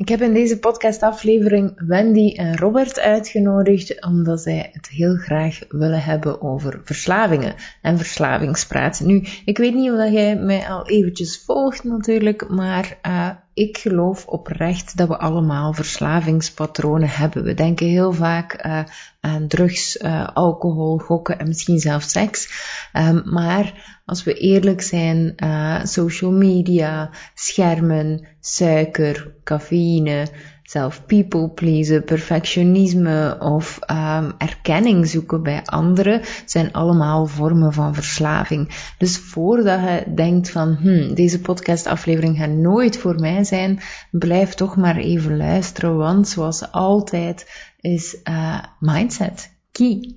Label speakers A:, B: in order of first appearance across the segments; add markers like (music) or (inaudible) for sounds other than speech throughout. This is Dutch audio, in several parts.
A: Ik heb in deze podcastaflevering Wendy en Robert uitgenodigd omdat zij het heel graag willen hebben over verslavingen en verslavingspraat. Nu, ik weet niet of jij mij al eventjes volgt natuurlijk, maar uh, ik geloof oprecht dat we allemaal verslavingspatronen hebben. We denken heel vaak uh, aan drugs, uh, alcohol, gokken en misschien zelfs seks. Um, maar als we eerlijk zijn, uh, social media, schermen, suiker, cafeïne, zelf people pleasen, perfectionisme of um, erkenning zoeken bij anderen zijn allemaal vormen van verslaving. Dus voordat je denkt van hm, deze podcastaflevering gaat nooit voor mij zijn, blijf toch maar even luisteren, want zoals altijd is uh, mindset key.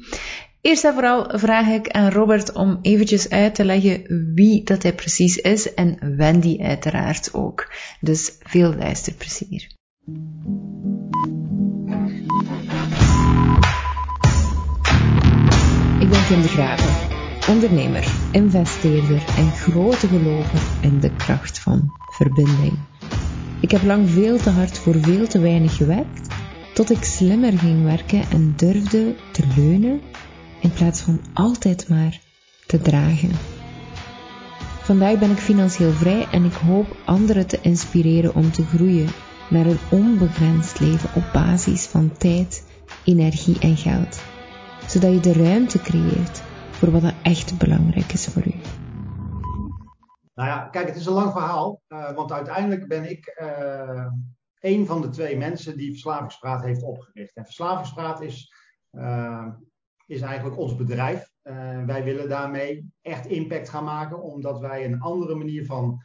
A: Eerst en vooral vraag ik aan Robert om eventjes uit te leggen wie dat hij precies is en Wendy uiteraard ook. Dus veel luisterplezier. Ik ben Kim de Graven, ondernemer, investeerder en grote gelover in de kracht van verbinding. Ik heb lang veel te hard voor veel te weinig gewerkt, tot ik slimmer ging werken en durfde te leunen in plaats van altijd maar te dragen. Vandaag ben ik financieel vrij en ik hoop anderen te inspireren om te groeien naar een onbegrensd leven op basis van tijd, energie en geld, zodat je de ruimte creëert voor wat er echt belangrijk is voor u.
B: Nou ja, kijk, het is een lang verhaal, uh, want uiteindelijk ben ik uh, een van de twee mensen die Verslavingspraat heeft opgericht. En Verslavingspraat is, uh, is eigenlijk ons bedrijf. wij willen daarmee echt impact gaan maken, omdat wij een andere manier van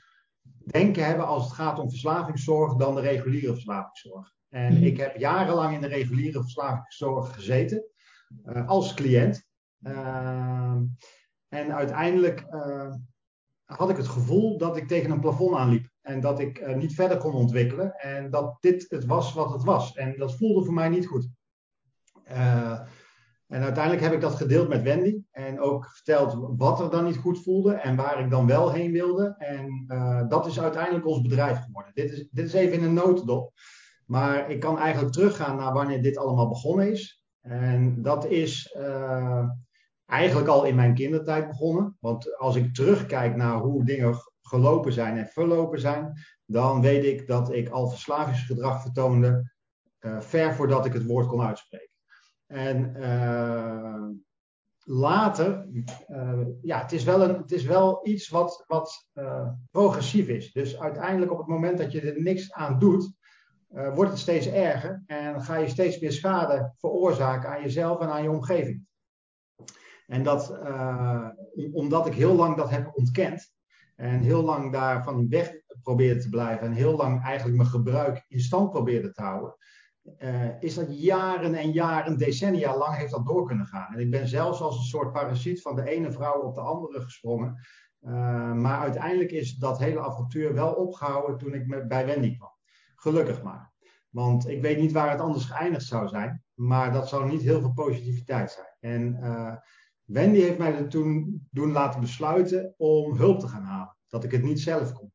B: denken hebben als het gaat om verslavingszorg dan de reguliere verslavingszorg. En mhm. ik heb jarenlang in de reguliere verslavingszorg gezeten uh, als cliënt. Uh, en uiteindelijk uh, had ik het gevoel dat ik tegen een plafond aanliep. En dat ik niet verder kon ontwikkelen. En dat dit het was wat het was. En dat voelde voor mij niet goed. En uiteindelijk heb ik dat gedeeld met Wendy en ook verteld wat er dan niet goed voelde en waar ik dan wel heen wilde. En uh, dat is uiteindelijk ons bedrijf geworden. Dit is, dit is even in een notendop. Maar ik kan eigenlijk teruggaan naar wanneer dit allemaal begonnen is. En dat is uh, eigenlijk al in mijn kindertijd begonnen. Want als ik terugkijk naar hoe dingen gelopen zijn en verlopen zijn, dan weet ik dat ik al verslavingsgedrag vertoonde uh, ver voordat ik het woord kon uitspreken. En later, uh, ja, het is wel, een, het is wel iets wat, wat uh, progressief is. Dus uiteindelijk op het moment dat je er niks aan doet, wordt het steeds erger en ga je steeds meer schade veroorzaken aan jezelf en aan je omgeving. En dat, omdat ik heel lang dat heb ontkend en heel lang daarvan weg probeerde te blijven en heel lang eigenlijk mijn gebruik in stand probeerde te houden, uh, is dat jaren en jaren, decennia lang heeft dat door kunnen gaan. En ik ben zelfs als een soort parasiet van de ene vrouw op de andere gesprongen. Uh, maar uiteindelijk is dat hele avontuur wel opgehouden toen ik met, bij Wendy kwam. Gelukkig maar. Want ik weet niet waar het anders geëindigd zou zijn. Maar dat zou niet heel veel positiviteit zijn. En uh, Wendy heeft mij toen doen laten besluiten om hulp te gaan halen. Dat ik het niet zelf kon.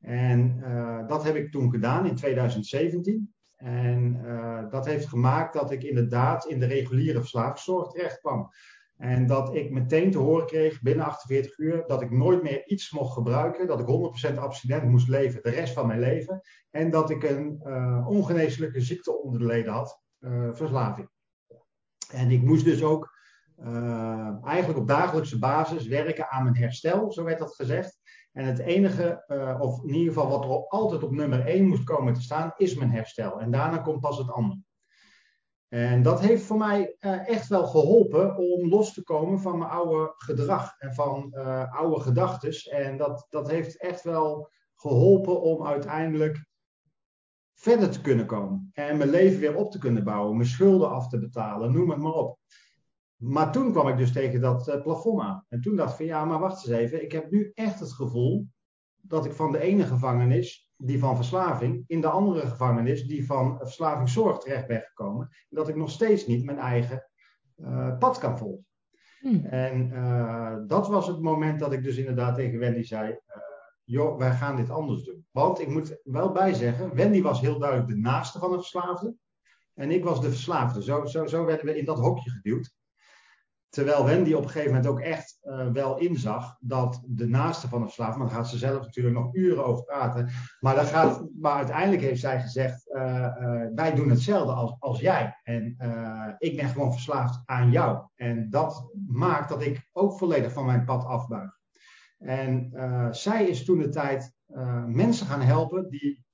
B: En dat heb ik toen gedaan in 2017. En uh, dat heeft gemaakt dat ik inderdaad in de reguliere verslavingszorg terecht kwam. En dat ik meteen te horen kreeg binnen 48 uur dat ik nooit meer iets mocht gebruiken. Dat ik 100% abstinent moest leven de rest van mijn leven. En dat ik een uh, ongeneeslijke ziekte onder de leden had, uh, verslaving. En ik moest dus ook eigenlijk op dagelijkse basis werken aan mijn herstel, zo werd dat gezegd. En het enige, uh, of in ieder geval wat er altijd op nummer 1 moest komen te staan, is mijn herstel. En daarna komt pas het andere. En dat heeft voor mij uh, echt wel geholpen om los te komen van mijn oude gedrag en van uh, oude gedachten. En dat, dat heeft echt wel geholpen om uiteindelijk verder te kunnen komen. En mijn leven weer op te kunnen bouwen, mijn schulden af te betalen, noem het maar op. Maar toen kwam ik dus tegen dat uh, plafond aan. En toen dacht ik van ja, maar wacht eens even. Ik heb nu echt het gevoel dat ik van de ene gevangenis, die van verslaving, in de andere gevangenis, die van verslavingszorg terecht ben gekomen. En dat ik nog steeds niet mijn eigen uh, pad kan volgen. Hmm. En uh, dat was het moment dat ik dus inderdaad tegen Wendy zei: joh, wij gaan dit anders doen. Want ik moet wel bijzeggen, Wendy was heel duidelijk de naaste van een verslaafde. En ik was de verslaafde. Zo, zo, zo werden we in dat hokje geduwd. Terwijl Wendy op een gegeven moment ook echt uh, wel inzag dat de naaste van de verslaafde, maar daar gaat ze zelf natuurlijk nog uren over praten, maar, daar gaat, maar uiteindelijk heeft zij gezegd, uh, uh, wij doen hetzelfde als, als jij. En ik ben gewoon verslaafd aan jou. En dat maakt dat ik ook volledig van mijn pad afbuig. En zij is toen de tijd mensen gaan helpen die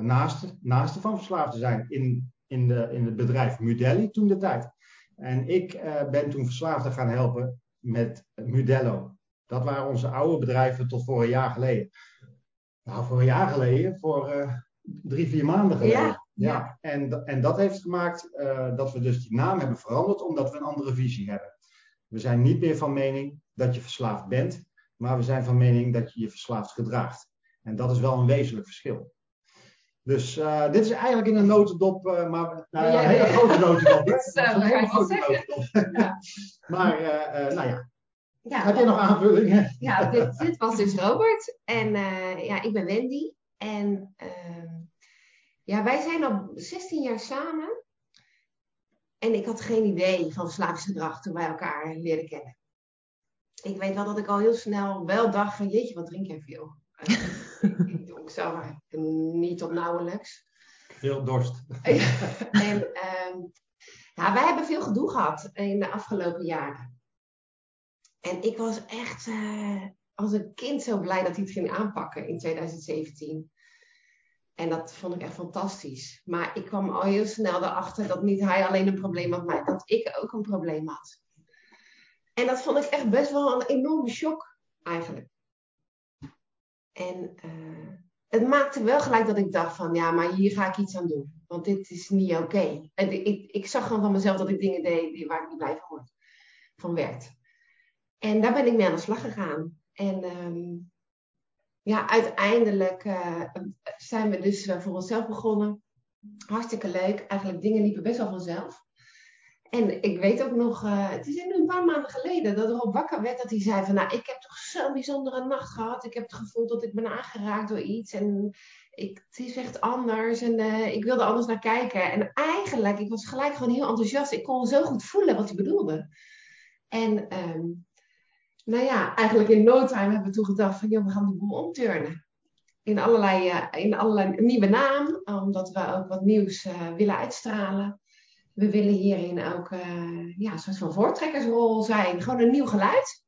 B: naaste, naaste van verslaafden zijn in, in, de, in het bedrijf Mudelli toen de tijd. En ik uh, ben toen verslaafden gaan helpen met Mudello. Dat waren onze oude bedrijven tot voor een jaar geleden. Nou, voor een jaar geleden, voor uh, drie, vier maanden geleden.
C: Ja,
B: ja. En, en dat heeft gemaakt uh, dat we dus die naam hebben veranderd, omdat we een andere visie hebben. We zijn niet meer van mening dat je verslaafd bent, maar we zijn van mening dat je je verslaafd gedraagt. En dat is wel een wezenlijk verschil. Dus uh, dit is eigenlijk in een notendop, uh, maar nou, ja, een hele grote notendop.
C: Zo, een hele grote notendop.
B: Ja. (laughs) maar uh, nou ja. ja. Heb je nog aanvullingen?
C: Ja, dit, dit, was dus Robert. En ja, ik ben Wendy. En ehm, ja, wij zijn al 16 jaar samen. En ik had geen idee van verslavingsgedrag toen wij elkaar leerden kennen. Ik weet wel dat ik al heel snel wel dacht van, jeetje, wat drink jij veel? Ik zelf niet tot nauwelijks.
B: Veel dorst. (laughs)
C: en um, ja, wij hebben veel gedoe gehad in de afgelopen jaren. En ik was echt uh, als een kind zo blij dat hij het ging aanpakken in 2017. En dat vond ik echt fantastisch. Maar ik kwam al heel snel erachter dat niet hij alleen een probleem had, maar dat ik ook een probleem had. En dat vond ik echt best wel een enorme shock eigenlijk. En uh, het maakte wel gelijk dat ik dacht van, ja, maar hier ga ik iets aan doen. Want dit is niet oké. En ik, ik zag gewoon van mezelf dat ik dingen deed die, waar ik niet blij van. Van werd. En daar ben ik mee aan de slag gegaan. En um, ja, uiteindelijk uh, zijn we dus uh, voor onszelf begonnen. Hartstikke leuk. Eigenlijk dingen liepen best wel vanzelf. En ik weet ook nog, uh, het is een paar maanden geleden dat Rob wakker werd dat hij zei van, nou, ik heb toch zo'n bijzondere nacht gehad. Ik heb het gevoel dat ik ben aangeraakt door iets en ik, het is echt anders en uh, ik wilde anders naar kijken. En eigenlijk, ik was gelijk gewoon heel enthousiast. Ik kon zo goed voelen wat hij bedoelde. En um, nou ja, eigenlijk in no time hebben we toen gedacht van, joh, we gaan de boel omturnen. In allerlei, uh, in allerlei nieuwe naam, omdat we ook wat nieuws willen uitstralen we willen hierin ook uh, ja, een soort van voortrekkersrol zijn. Gewoon een nieuw geluid.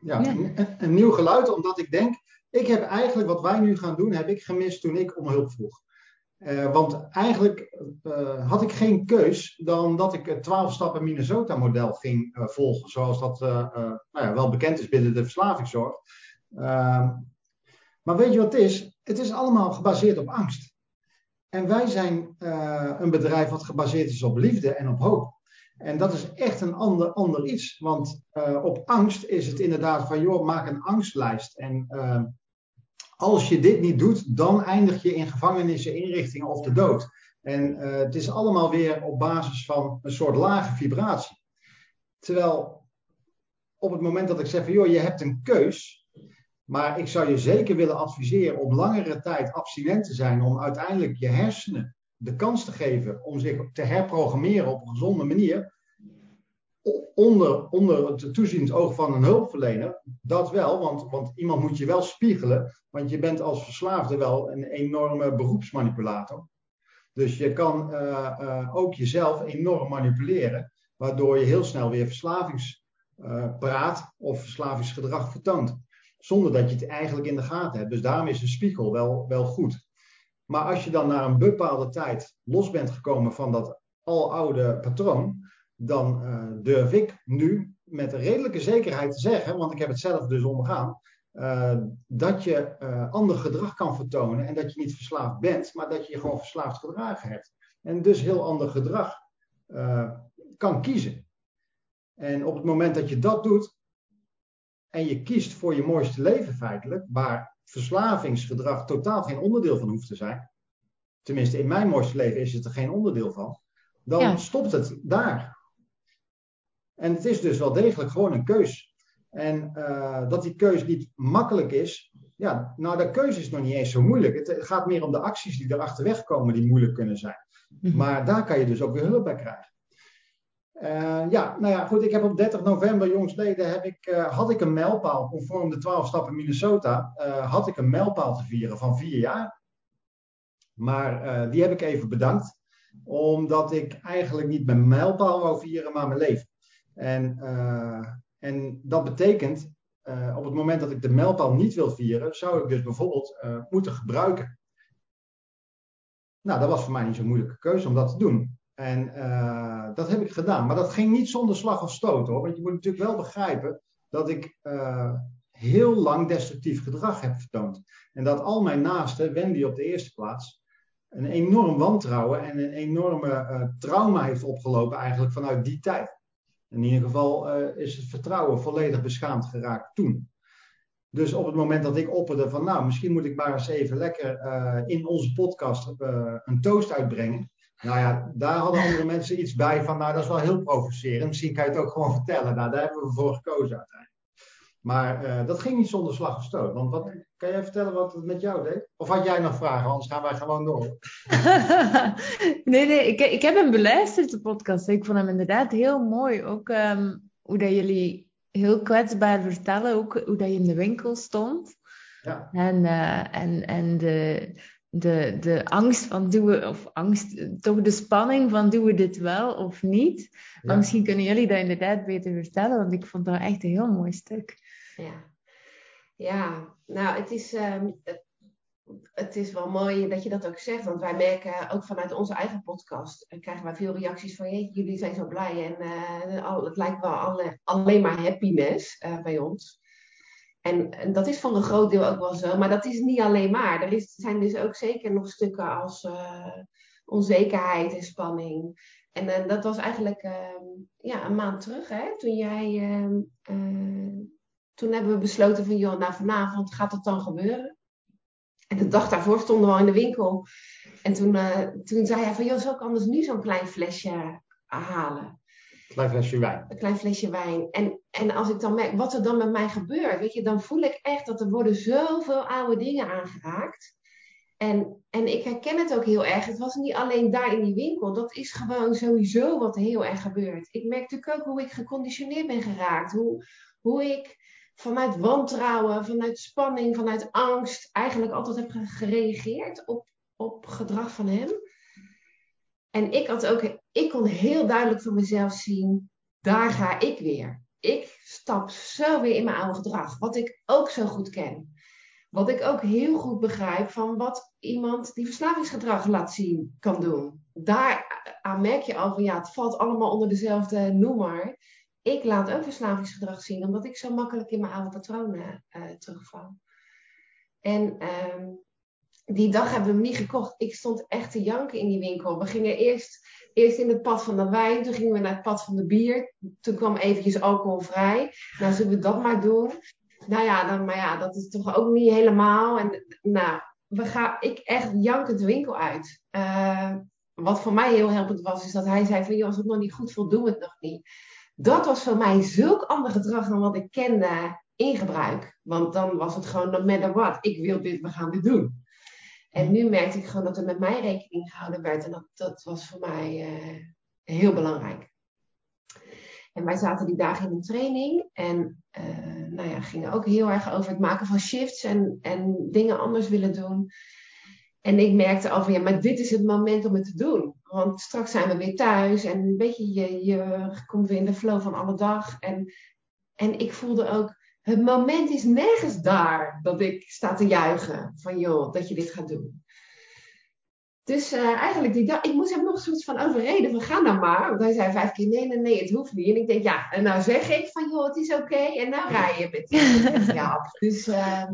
B: Ja, ja. Een, een, nieuw geluid, omdat ik denk, ik heb eigenlijk wat wij nu gaan doen, heb ik gemist toen ik om hulp vroeg. Uh, want eigenlijk uh, had ik geen keus dan dat ik het 12 stappen Minnesota model ging volgen. Zoals dat nou ja, wel bekend is binnen de verslavingszorg. Ehm, maar weet je wat het is? Het is allemaal gebaseerd op angst. En wij zijn uh, een bedrijf wat gebaseerd is op liefde en op hoop. En dat is echt een ander, ander iets. Want uh, op angst is het inderdaad van, joh, maak een angstlijst. En uh, als je dit niet doet, dan eindig je in gevangenissen, inrichtingen of de dood. En het is allemaal weer op basis van een soort lage vibratie. Terwijl op het moment dat ik zeg van, joh, je hebt een keus, maar ik zou je zeker willen adviseren om langere tijd abstinent te zijn, om uiteindelijk je hersenen de kans te geven om zich te herprogrammeren op een gezonde manier. Onder, onder het toeziend oog van een hulpverlener, dat wel, want, want iemand moet je wel spiegelen, want je bent als verslaafde wel een enorme beroepsmanipulator. Dus je kan uh, uh, ook jezelf enorm manipuleren, waardoor je heel snel weer verslavingspraat uh, of verslavingsgedrag vertoont zonder dat je het eigenlijk in de gaten hebt. Dus daarom is een spiegel wel, wel goed. Maar als je dan na een bepaalde tijd los bent gekomen van dat aloude patroon, dan uh, durf ik nu met redelijke zekerheid te zeggen, want ik heb het zelf dus ondergaan, uh, dat je uh, ander gedrag kan vertonen en dat je niet verslaafd bent, maar dat je je gewoon verslaafd gedragen hebt. En dus heel ander gedrag kan kiezen. En op het moment dat je dat doet, en je kiest voor je mooiste leven feitelijk, waar verslavingsgedrag totaal geen onderdeel van hoeft te zijn, tenminste in mijn mooiste leven is het er geen onderdeel van, dan ja. stopt het daar. En het is dus wel degelijk gewoon een keus. En uh, dat die keus niet makkelijk is, ja, nou, de keuze is nog niet eens zo moeilijk. Het, gaat meer om de acties die erachterweg komen die moeilijk kunnen zijn. Mhm. Maar daar kan je dus ook weer hulp bij krijgen. Uh, ja, nou ja, goed. Ik heb op 30 november, jongsleden, heb ik, uh, had ik een mijlpaal, conform de 12 stappen Minnesota, uh, had ik een mijlpaal te vieren van vier jaar. Maar die heb ik even bedankt, omdat ik eigenlijk niet mijn mijlpaal wou vieren, maar mijn leven. En, en dat betekent op het moment dat ik de mijlpaal niet wil vieren, zou ik dus bijvoorbeeld moeten gebruiken. Nou, dat was voor mij niet zo'n moeilijke keuze om dat te doen. En uh, dat heb ik gedaan. Maar dat ging niet zonder slag of stoot hoor. Want je moet natuurlijk wel begrijpen dat ik heel lang destructief gedrag heb vertoond. En dat al mijn naasten, Wendy op de eerste plaats, een enorm wantrouwen en een enorme trauma heeft opgelopen eigenlijk vanuit die tijd. In ieder geval is het vertrouwen volledig beschaamd geraakt toen. Dus op het moment dat ik opperde van, nou, misschien moet ik maar eens even lekker in onze podcast een toast uitbrengen. Nou ja, daar hadden andere mensen iets bij van, nou, dat is wel heel provocerend. Misschien kan je het ook gewoon vertellen. Nou, daar hebben we voor gekozen uiteindelijk. Maar uh, dat ging niet zonder slag of stoot. Want wat, kan jij vertellen wat het met jou deed? Of had jij nog vragen? Anders gaan wij gewoon door. (laughs)
A: nee, nee, ik, ik heb hem beluisterd, de podcast. Ik vond hem inderdaad heel mooi. Ook um, hoe dat jullie heel kwetsbaar vertellen. Ook hoe dat je in de winkel stond. Ja. En, uh, en, en de, de, de angst van doen we, of angst, toch de spanning van doen we dit wel of niet. Maar misschien kunnen jullie dat inderdaad beter vertellen, want ik vond dat echt een heel mooi stuk.
C: Ja, ja nou, het is, um, het, is wel mooi dat je dat ook zegt. Want wij merken ook vanuit onze eigen podcast. Uh, krijgen wij veel reacties van: jullie zijn zo blij. En uh, al, het lijkt wel alle, alleen maar happiness uh, bij ons. En, en, dat is voor een groot deel ook wel zo. Maar dat is niet alleen maar. Er is, zijn dus ook zeker nog stukken als onzekerheid en spanning. En dat was eigenlijk ehm, ja, een maand terug, hè, toen jij ehm, toen hebben we besloten van, joh, nou vanavond gaat het dan gebeuren. En de dag daarvoor stonden we al in de winkel. En toen, uh, toen zei hij van, joh, zou ik anders nu zo'n klein flesje halen?
B: Klein flesje wijn.
C: Een klein flesje wijn. En, en als ik dan merk wat er dan met mij gebeurt, weet je, dan voel ik echt dat er worden zoveel oude dingen aangeraakt. En, en ik herken het ook heel erg. Het was niet alleen daar in die winkel. Dat is gewoon sowieso wat heel erg gebeurt. Ik merk natuurlijk ook hoe ik geconditioneerd ben geraakt. Hoe, hoe ik vanuit wantrouwen, vanuit spanning, vanuit angst eigenlijk altijd heb gereageerd op, op gedrag van hem. En ik had ook, ik kon heel duidelijk voor mezelf zien, daar ga ik weer. Ik stap zo weer in mijn oude gedrag, wat ik ook zo goed ken. Wat ik ook heel goed begrijp van wat iemand die verslavingsgedrag laat zien kan doen. Daar aan merk je al van ja, het valt allemaal onder dezelfde noemer ik laat ook verslavingsgedrag zien, omdat ik zo makkelijk in mijn oude patronen uh, terugval. En ehm, die dag hebben we hem niet gekocht. Ik stond echt te janken in die winkel. We gingen eerst, eerst in het pad van de wijn, toen gingen we naar het pad van de bier. Toen kwam eventjes alcoholvrij. Nou, zullen we dat maar doen? Nou ja, dan, maar ja, dat is toch ook niet helemaal. En nou, we gaan, ik echt jankend de winkel uit. Uh, wat voor mij heel helpend was, is dat hij zei van, joh, als het nog niet goed voelt, we het nog niet dat was voor mij zulk ander gedrag dan wat ik kende in gebruik. Want dan was het gewoon, no matter what, ik wil dit, we gaan dit doen. En nu merkte ik gewoon dat er met mij rekening gehouden werd. En dat, dat was voor mij uh, heel belangrijk. En wij zaten die dagen in een training. En uh, nou ja, gingen ook heel erg over het maken van shifts en, en dingen anders willen doen. En ik merkte al van ja, maar dit is het moment om het te doen. Want straks zijn we weer thuis en weet je, je, je komt weer in de flow van alle dag. En, en ik voelde ook, het moment is nergens daar dat ik sta te juichen van joh, dat je dit gaat doen. Dus uh, eigenlijk die ik moest hem nog zoiets van overreden van ga nou maar. Want hij zei vijf keer nee, nee, nee, het hoeft niet. En ik denk ja, en nou zeg ik van joh, het is oké. En nou rij je met ja. (laughs) Dus uh,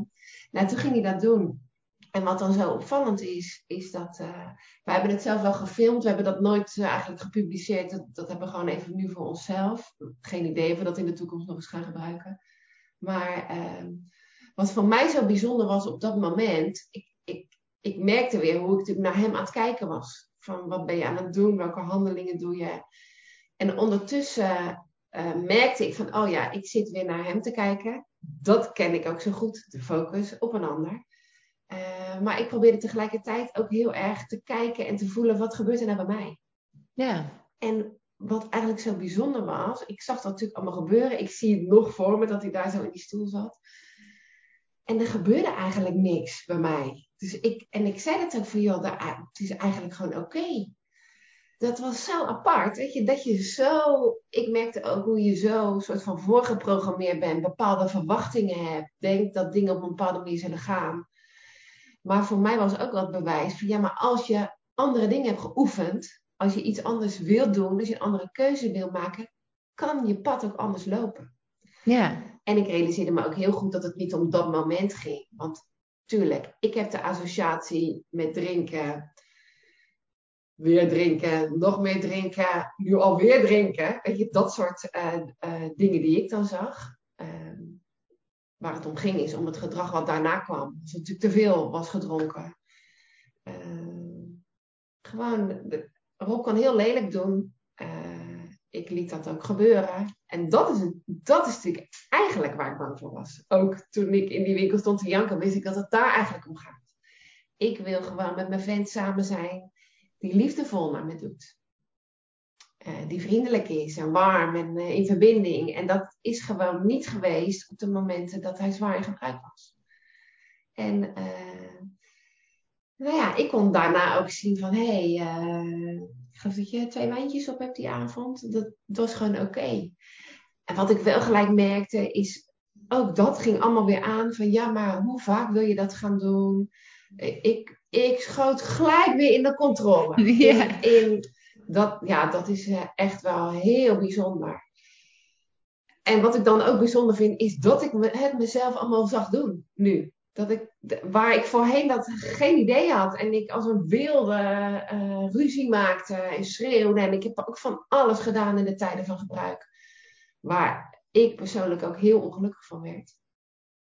C: nou, toen ging hij dat doen. En wat dan zo opvallend is, is dat uh, wij hebben het zelf wel gefilmd. We hebben dat nooit uh, eigenlijk gepubliceerd. Dat, dat hebben we gewoon even nu voor onszelf. Geen idee of we dat in de toekomst nog eens gaan gebruiken. Maar uh, wat voor mij zo bijzonder was op dat moment, ik, ik, ik merkte weer hoe ik natuurlijk naar hem aan het kijken was. Van wat ben je aan het doen? Welke handelingen doe je? En ondertussen uh, merkte ik van, oh ja, ik zit weer naar hem te kijken. dat ken ik ook zo goed, de focus op een ander. Uh, maar ik probeerde tegelijkertijd ook heel erg te kijken en te voelen wat gebeurt er nou bij mij.
A: Ja.
C: En wat eigenlijk zo bijzonder was, ik zag dat natuurlijk allemaal gebeuren. Ik zie het nog voor me dat hij daar zo in die stoel zat. En er gebeurde eigenlijk niks bij mij. Dus ik, en ik zei dat ook van, joh, het is eigenlijk gewoon oké. Dat was zo apart, weet je, dat je zo, ik merkte ook hoe je zo soort van voorgeprogrammeerd bent, bepaalde verwachtingen hebt, denkt dat dingen op een bepaalde manier zullen gaan. Maar voor mij was ook wat bewijs van, ja, maar als je andere dingen hebt geoefend, als je iets anders wilt doen, als je een andere keuze wil maken, kan je pad ook anders lopen.
A: Ja.
C: En ik realiseerde me ook heel goed dat het niet om dat moment ging. Want tuurlijk, ik heb de associatie met drinken. Weer drinken, nog meer drinken, nu alweer drinken. Weet je, dat soort uh, uh, dingen die ik dan zag. Uh, waar het om ging is om het gedrag wat daarna kwam. Als het natuurlijk te veel was gedronken. Ehm, gewoon, Rob kan heel lelijk doen. Uh, ik liet dat ook gebeuren. En dat is, dat is natuurlijk eigenlijk waar ik bang voor was. Ook toen ik in die winkel stond te janken, wist ik dat het daar eigenlijk om gaat. Ik wil gewoon met mijn vent samen zijn die liefdevol naar me doet. Uh, die vriendelijk is en warm en uh, in verbinding. En dat is gewoon niet geweest op de momenten dat hij zwaar in gebruik was. En nou ja, ik kon daarna ook zien van, hé, hey, ik geloof dat je twee wijntjes op hebt die avond. Dat, dat was gewoon oké. Okay. En wat ik wel gelijk merkte is, ook dat ging allemaal weer aan van, ja, maar hoe vaak wil je dat gaan doen? Ik, ik schoot gelijk weer in de controle. (laughs)
A: Ja.
C: In, in dat, ja, dat is echt wel heel bijzonder. En wat ik dan ook bijzonder vind, is dat ik het mezelf allemaal zag doen nu. Dat ik, waar ik voorheen dat geen idee had. En ik als een wilde uh, ruzie maakte en schreeuwde. En ik heb ook van alles gedaan in de tijden van gebruik. Waar ik persoonlijk ook heel ongelukkig van werd.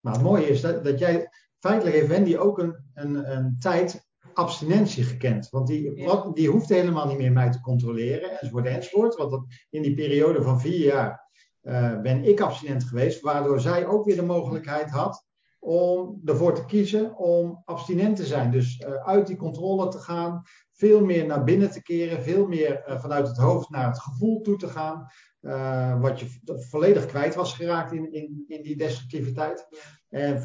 B: Maar het mooie is dat, dat jij, feitelijk heeft Wendy ook een, een, een tijd abstinentie gekend. Want die,
C: Ja.
B: wat, die hoeft helemaal niet meer mij te controleren, enzovoort, enzovoort. Want dat, in die periode van vier jaar eh, ben ik abstinent geweest, waardoor zij ook weer de mogelijkheid had om ervoor te kiezen om abstinent te zijn. Dus eh, uit die controle te gaan, veel meer naar binnen te keren, veel meer eh, vanuit het hoofd naar het gevoel toe te gaan. eh, wat je volledig kwijt was geraakt in, in, in die destructiviteit. En,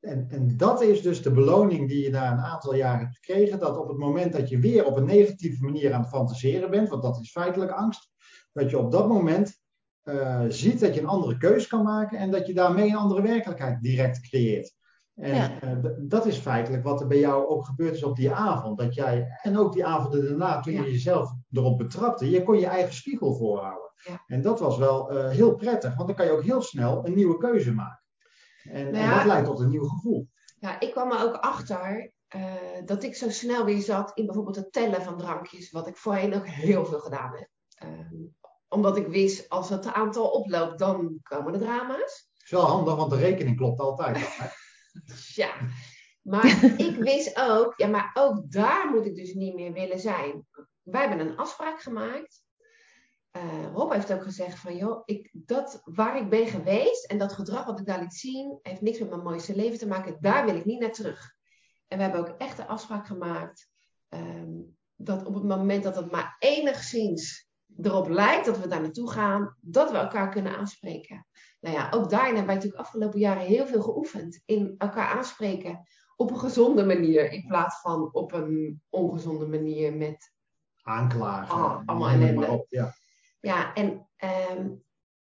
B: en, en dat is dus de beloning die je na een aantal jaren hebt gekregen. Dat op het moment dat je weer op een negatieve manier aan het fantaseren bent, want dat is feitelijk angst, dat je op dat moment eh, ziet dat je een andere keus kan maken en dat je daarmee een andere werkelijkheid direct creëert. En
A: Ja.
B: eh, dat is feitelijk wat er bij jou ook gebeurd is op die avond. Dat jij, en ook die avonden daarna, toen
C: Ja.
B: je jezelf erop betrapte, je kon je eigen spiegel voorhouden.
C: Ja.
B: En dat was wel eh, heel prettig, want dan kan je ook heel snel een nieuwe keuze maken. En,
C: Nou
B: dat leidt tot een nieuw gevoel.
C: Ja, ik kwam er ook achter dat ik zo snel weer zat in bijvoorbeeld het tellen van drankjes. Wat ik voorheen ook heel veel gedaan heb. Ehm, omdat ik wist, als het aantal oploopt, dan komen de drama's.
B: Het is wel handig, want de rekening klopt altijd. hè? (laughs)
C: Ja, maar ik wist ook, ja, maar ook daar moet ik dus niet meer willen zijn. Wij hebben een afspraak gemaakt. Eh, Rob heeft ook gezegd van, joh, ik, dat waar ik ben geweest en dat gedrag wat ik daar liet zien, heeft niks met mijn mooiste leven te maken. Daar wil ik niet naar terug. En we hebben ook echt de afspraak gemaakt ehm, dat op het moment dat het maar enigszins erop lijkt dat we daar naartoe gaan, dat we elkaar kunnen aanspreken. Nou ja, ook daarin hebben wij natuurlijk afgelopen jaren heel veel geoefend. In elkaar aanspreken op een gezonde manier. In plaats van op een ongezonde manier met...
B: Aanklagen.
C: Ah, allemaal ellende.
B: op, Ja.
C: Ja, en, ehm,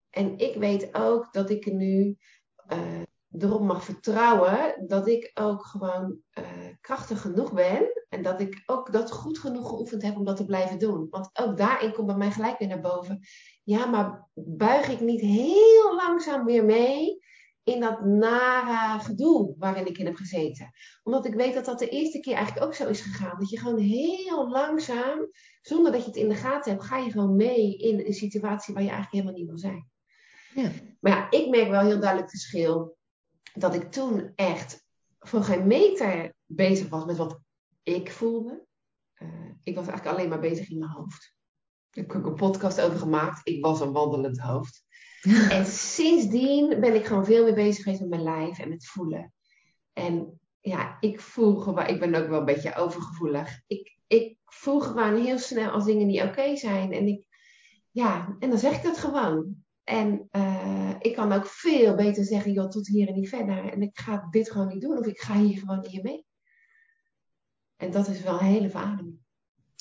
C: en ik weet ook dat ik nu eh, erop mag vertrouwen dat ik ook gewoon eh, krachtig genoeg ben. En dat ik ook dat goed genoeg geoefend heb om dat te blijven doen. Want ook daarin komt bij mij gelijk weer naar boven. Ja, maar buig ik niet heel langzaam weer mee in dat nare gedoe waarin ik in heb gezeten. Omdat ik weet dat dat de eerste keer eigenlijk ook zo is gegaan. Dat je gewoon heel langzaam, zonder dat je het in de gaten hebt, ga je gewoon mee in een situatie waar je eigenlijk helemaal niet wil zijn.
A: Ja.
C: Maar ja, ik merk wel heel duidelijk het verschil dat ik toen echt voor geen meter bezig was met wat ik voelde. Uh, ik was eigenlijk alleen maar bezig in mijn hoofd. ik heb ook een podcast over gemaakt. Ik was een wandelend hoofd. (laughs) en sindsdien ben ik gewoon veel meer bezig geweest met mijn lijf en met voelen. En ja, ik voel gewoon, ik ben ook wel een beetje overgevoelig. Ik, ik voel gewoon heel snel als dingen niet oké zijn. En ik, ja, en dan zeg ik dat gewoon. En uh, ik kan ook veel beter zeggen, joh, tot hier en niet verder. En ik ga dit gewoon niet doen. Of ik ga hier gewoon niet mee. En dat is wel een hele verademing.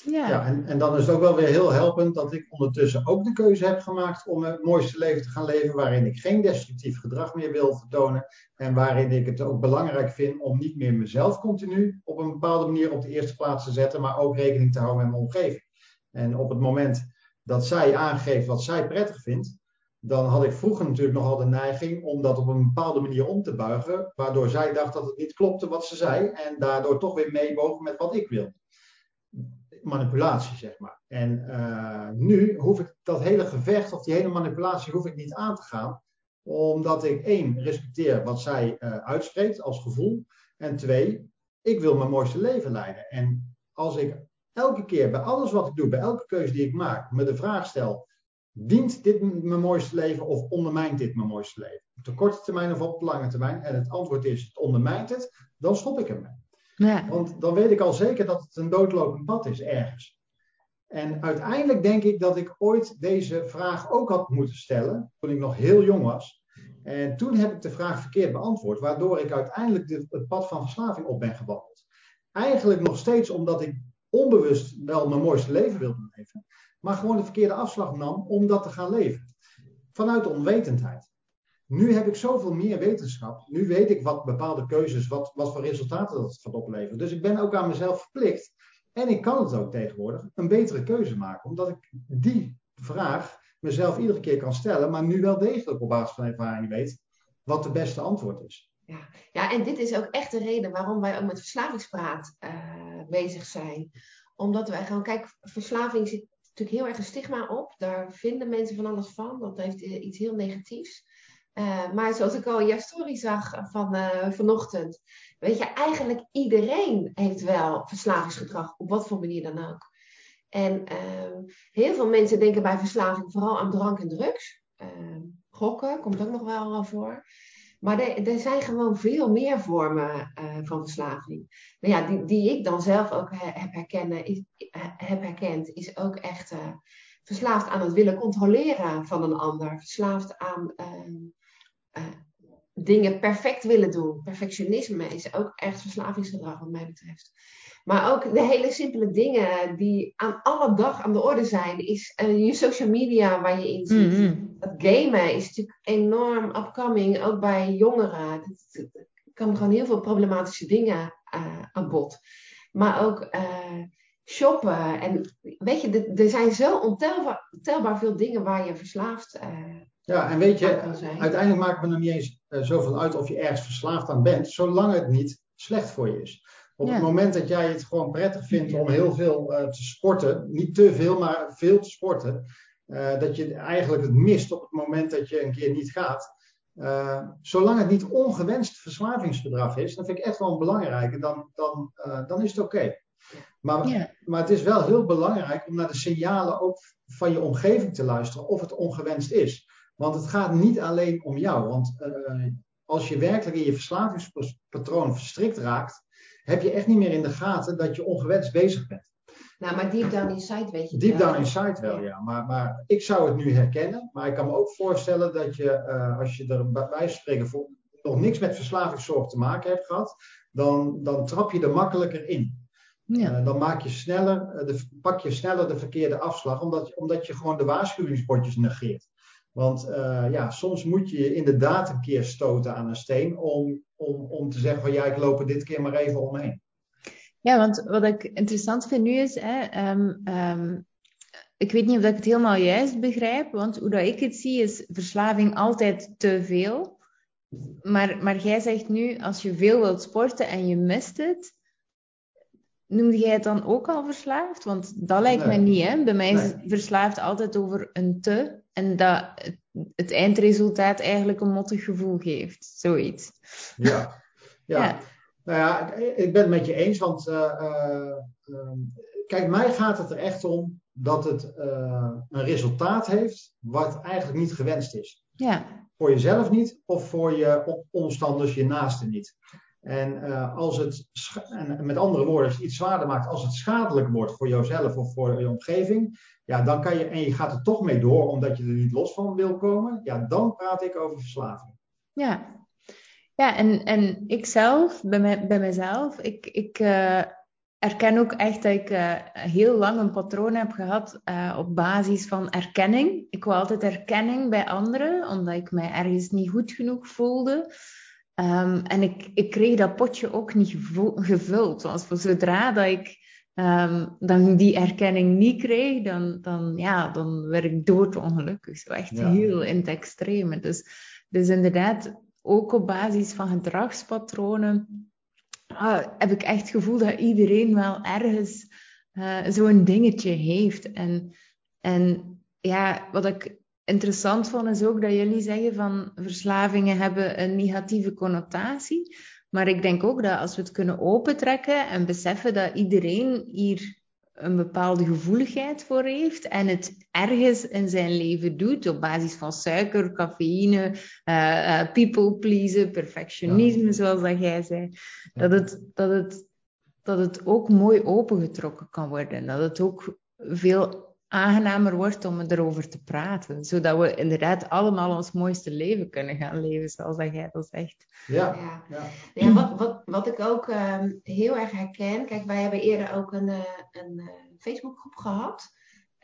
B: Ja, ja en, en dan is het ook wel weer heel helpend dat ik ondertussen ook de keuze heb gemaakt om het mooiste leven te gaan leven, waarin ik geen destructief gedrag meer wil vertonen en waarin ik het ook belangrijk vind om niet meer mezelf continu op een bepaalde manier op de eerste plaats te zetten, maar ook rekening te houden met mijn omgeving. En op het moment dat zij aangeeft wat zij prettig vindt, dan had ik vroeger natuurlijk nogal de neiging om dat op een bepaalde manier om te buigen, waardoor zij dacht dat het niet klopte wat ze zei en daardoor toch weer meewoog met wat ik wil manipulatie, zeg maar. En uh, nu hoef ik dat hele gevecht of die hele manipulatie hoef ik niet aan te gaan, omdat ik één, respecteer wat zij uh, uitspreekt als gevoel. En twee, ik wil mijn mooiste leven leiden. En als ik elke keer bij alles wat ik doe, bij elke keuze die ik maak, me de vraag stel, dient dit mijn mooiste leven of ondermijnt dit mijn mooiste leven? Op de korte termijn of op de lange termijn? En het antwoord is, het ondermijnt het, dan stop ik ermee. Ja. Want dan weet ik al zeker dat het een doodlopend pad is ergens. En uiteindelijk denk ik dat ik ooit deze vraag ook had moeten stellen toen ik nog heel jong was. En toen heb ik de vraag verkeerd beantwoord, waardoor ik uiteindelijk de, het pad van verslaving op ben gewandeld. Eigenlijk nog steeds omdat ik onbewust wel mijn mooiste leven wilde leven, maar gewoon de verkeerde afslag nam om dat te gaan leven. Vanuit onwetendheid. Nu heb ik zoveel meer wetenschap. Nu weet ik wat bepaalde keuzes, wat, wat voor resultaten dat gaat opleveren. Dus ik ben ook aan mezelf verplicht. En ik kan het ook tegenwoordig een betere keuze maken. Omdat ik die vraag mezelf iedere keer kan stellen. Maar nu wel degelijk op basis van ervaring weet wat de beste antwoord is.
C: Ja, ja en dit is ook echt de reden waarom wij ook met verslavingspraat uh, bezig zijn. Omdat wij gewoon, kijk, verslaving zit natuurlijk heel erg een stigma op. Daar vinden mensen van alles van. Dat heeft iets heel negatiefs. Uh, maar zoals ik al in jouw story zag van uh, vanochtend, weet je, eigenlijk iedereen heeft wel verslavingsgedrag, op wat voor manier dan ook. En uh, heel veel mensen denken bij verslaving vooral aan drank en drugs. Ehm, gokken komt ook nog wel voor. Maar er, zijn gewoon veel meer vormen eh, van verslaving. Nou ja, die, die ik dan zelf ook heb, herkennen, is, heb herkend, is ook echt verslaafd aan het willen controleren van een ander. Verslaafd aan ehm, uh, dingen perfect willen doen. Perfectionisme is ook echt verslavingsgedrag wat mij betreft. Maar ook de hele simpele dingen die aan alle dag aan de orde zijn, is uh, je social media waar je in zit. Mm Dat gamen is natuurlijk enorm upcoming, ook bij jongeren. Er komen gewoon heel veel problematische dingen uh, aan bod. Maar ook shoppen. En weet je, er zijn zo ontelbaar, ontelbaar veel dingen waar je verslaafd
B: ja, en weet je, uiteindelijk maakt het me niet eens uh, zoveel uit of je ergens verslaafd aan bent, zolang het niet slecht voor je is. Op het moment dat jij het gewoon prettig vindt om heel veel uh, te sporten, niet te veel, maar veel te sporten, uh, dat je eigenlijk het mist op het moment dat je een keer niet gaat. zolang het niet ongewenst verslavingsgedrag is, dat vind ik echt wel belangrijk en dan, dan, dan is het oké. Maar, maar het is wel heel belangrijk om naar de signalen ook van je omgeving te luisteren of het ongewenst is. Want het gaat niet alleen om jou. Want uh, als je werkelijk in je verslavingspatroon verstrikt raakt, heb je echt niet meer in de gaten dat je ongewenst bezig bent.
C: Nou, maar deep down inside weet je
B: Deep down inside wel, ja. Maar, maar ik zou het nu herkennen. Maar ik kan me ook voorstellen dat je, uh, als je er bij spreken voor, nog niks met verslavingszorg te maken hebt gehad, dan, dan trap je er makkelijker in. Ja. Uh, dan maak je sneller, de, pak je sneller de verkeerde afslag, omdat, omdat je gewoon de waarschuwingsbordjes negeert. Want uh, ja, soms moet je je inderdaad een keer stoten aan een steen om, om, om te zeggen van ja, ik loop er dit keer maar even omheen.
A: Ja, want wat ik interessant vind nu is, hè, um, um, ik weet niet of ik het helemaal juist begrijp, want hoe dat ik het zie is verslaving altijd te veel. Maar, maar jij zegt nu, als je veel wilt sporten en je mist het, Noemde jij het dan ook al verslaafd? Want dat lijkt mij niet, hè? Bij mij is verslaafd altijd over een te. En dat het, eindresultaat eigenlijk een mottig gevoel geeft. Zoiets. (laughs)
B: Ja, ja. Nou ja, ik ben het met je eens. Want uh, uh, kijk, mij gaat het er echt om dat het uh, een resultaat heeft wat eigenlijk niet gewenst is.
A: Ja.
B: Voor jezelf niet of voor je omstanders, je naasten niet. En uh, als het, en met andere woorden, iets zwaarder maakt, als het schadelijk wordt voor jouzelf of voor je omgeving, ja, dan kan je, en je gaat er toch mee door omdat je er niet los van wil komen, ja, dan praat ik over verslaving.
A: Ja, ja en, en ik zelf, bij, mij, bij mezelf, ik, ik uh, erken ook echt dat ik uh, heel lang een patroon heb gehad op basis van erkenning. Ik wil altijd erkenning bij anderen, omdat ik mij ergens niet goed genoeg voelde. Um, en ik, ik kreeg dat potje ook niet gevuld. Want zodra dat ik um, dan die erkenning niet kreeg, dan, dan, ja, dan werd ik doodongelukkig. Zo echt ja. heel in het extreme. Dus, dus inderdaad, ook op basis van gedragspatronen uh, heb ik echt het gevoel dat iedereen wel ergens uh, zo'n dingetje heeft. En, en ja, wat ik interessant vond is ook dat jullie zeggen van verslavingen hebben een negatieve connotatie. Maar ik denk ook dat als we het kunnen opentrekken en beseffen dat iedereen hier een bepaalde gevoeligheid voor heeft en het ergens in zijn leven doet op basis van suiker, cafeïne, uh, uh, people pleasen, perfectionisme, ja. zoals dat jij zei, dat, het, dat, het, dat het ook mooi opengetrokken kan worden. Dat het ook veel aangenamer wordt om erover te praten. Zodat we inderdaad allemaal ons mooiste leven kunnen gaan leven, zoals dat jij dat zegt.
B: Ja,
C: ja. ja. ja wat, wat, wat ik ook um, heel erg herken. Kijk, wij hebben eerder ook een, uh, een uh, Facebookgroep gehad.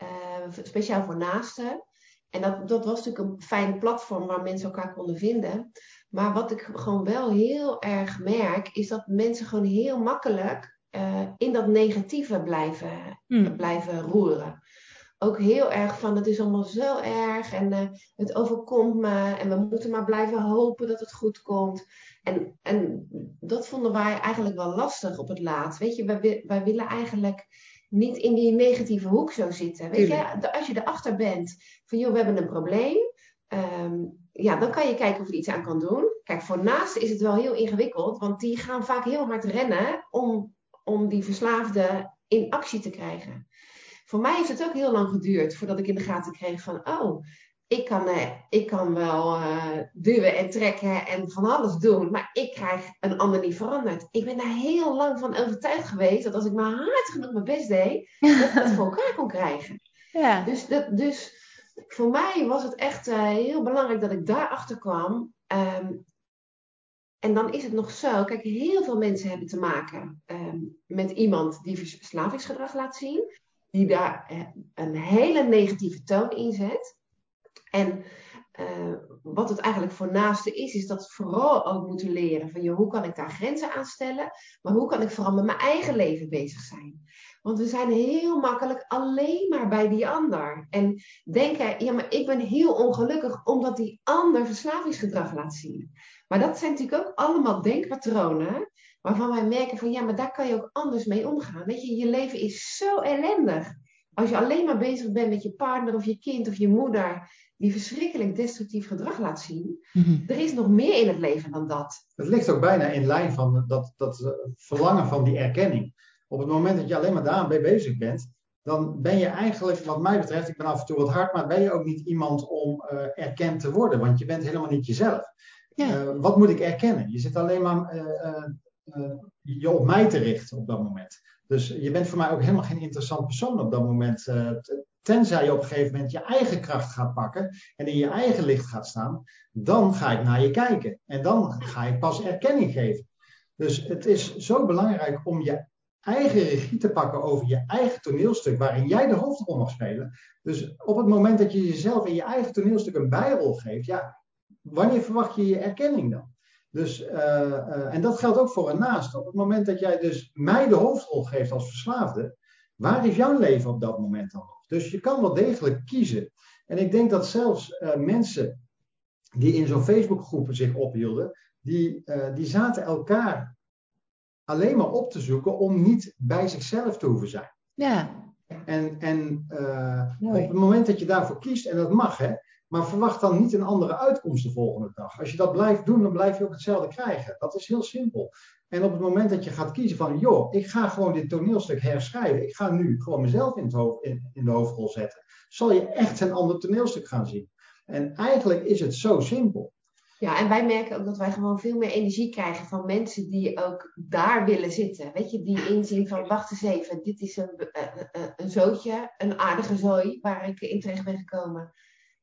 C: Uh, speciaal voor naasten. En dat, dat was natuurlijk een fijn platform waar mensen elkaar konden vinden. Maar wat ik gewoon wel heel erg merk, is dat mensen gewoon heel makkelijk in dat negatieve blijven, hmm. blijven roeren ook heel erg van het is allemaal zo erg en uh, het overkomt me en we moeten maar blijven hopen dat het goed komt. En, en dat vonden wij eigenlijk wel lastig op het laatst. Weet je, wij, wij willen eigenlijk niet in die negatieve hoek zo zitten. Weet je, als je erachter bent van joh, we hebben een probleem. Um, ja, dan kan je kijken of je er iets aan kan doen. Kijk, voor naasten is het wel heel ingewikkeld, want die gaan vaak heel hard rennen om, om die verslaafde in actie te krijgen. Voor mij heeft het ook heel lang geduurd voordat ik in de gaten kreeg van, oh, ik kan, uh, ik kan wel uh, duwen en trekken en van alles doen, maar ik krijg een ander niet veranderd. Ik ben daar heel lang van overtuigd geweest dat als ik maar hard genoeg mijn best deed, dat ik het (laughs) voor elkaar kon krijgen.
A: Ja.
C: Dus, dat, dus voor mij was het echt uh, heel belangrijk dat ik daarachter kwam. Um, en dan is het nog zo, kijk, heel veel mensen hebben te maken um, met iemand die verslavingsgedrag laat zien die daar eh, een hele negatieve toon in zet. En uh, wat het eigenlijk voor naaste is, is dat we vooral ook moeten leren van joh, hoe kan ik daar grenzen aan stellen, maar hoe kan ik vooral met mijn eigen leven bezig zijn. Want we zijn heel makkelijk alleen maar bij die ander. En denken, ja, maar ik ben heel ongelukkig omdat die ander verslavingsgedrag laat zien. Maar dat zijn natuurlijk ook allemaal denkpatronen waarvan wij merken van ja, maar daar kan je ook anders mee omgaan. Weet je, je leven is zo ellendig. Als je alleen maar bezig bent met je partner of je kind of je moeder, die verschrikkelijk destructief gedrag laat zien. Mm-hmm. Er is nog meer in het leven dan dat.
B: Het ligt ook bijna in lijn van dat, dat uh, verlangen van die erkenning. Op het moment dat je alleen maar daarmee bezig bent, dan ben je eigenlijk, wat mij betreft, ik ben af en toe wat hard, maar ben je ook niet iemand om uh, erkend te worden, want je bent helemaal niet jezelf. Ja. Uh, wat moet ik erkennen? Je zit alleen maar uh, je op mij te richten op dat moment. Dus je bent voor mij ook helemaal geen interessant persoon op dat moment. Uh, tenzij je op een gegeven moment je eigen kracht gaat pakken en in je eigen licht gaat staan, dan ga ik naar je kijken. En dan ga ik pas erkenning geven. Dus het is zo belangrijk om je eigen regie te pakken over je eigen toneelstuk, waarin jij de hoofdrol mag spelen. Dus op het moment dat je jezelf in je eigen toneelstuk een bijrol geeft, ja, wanneer verwacht je je erkenning dan? Dus, uh, uh, en dat geldt ook voor een naaste. Op het moment dat jij dus mij de hoofdrol geeft als verslaafde, waar is jouw leven op dat moment dan nog? Dus je kan wel degelijk kiezen. En ik denk dat zelfs uh, mensen die in zo'n Facebookgroep zich ophielden, die, die zaten elkaar alleen maar op te zoeken om niet bij zichzelf te hoeven zijn.
A: Ja.
B: En, en op het moment dat je daarvoor kiest, en dat mag hè, Maar verwacht dan niet een andere uitkomst de volgende dag. Als je dat blijft doen, dan blijf je ook hetzelfde krijgen. Dat is heel simpel. En op het moment dat je gaat kiezen van, joh, ik ga gewoon dit toneelstuk herschrijven. Ik ga nu gewoon mezelf in, het hoofd, in, de hoofdrol zetten. Zal je echt een ander toneelstuk gaan zien. En eigenlijk is het zo simpel.
C: Ja, en wij merken ook dat wij gewoon veel meer energie krijgen van mensen die ook daar willen zitten. Weet je, die inzien van, wacht eens even, dit is een, een, eh, eh, eh, een zootje, een aardige zooi waar ik in terecht ben gekomen.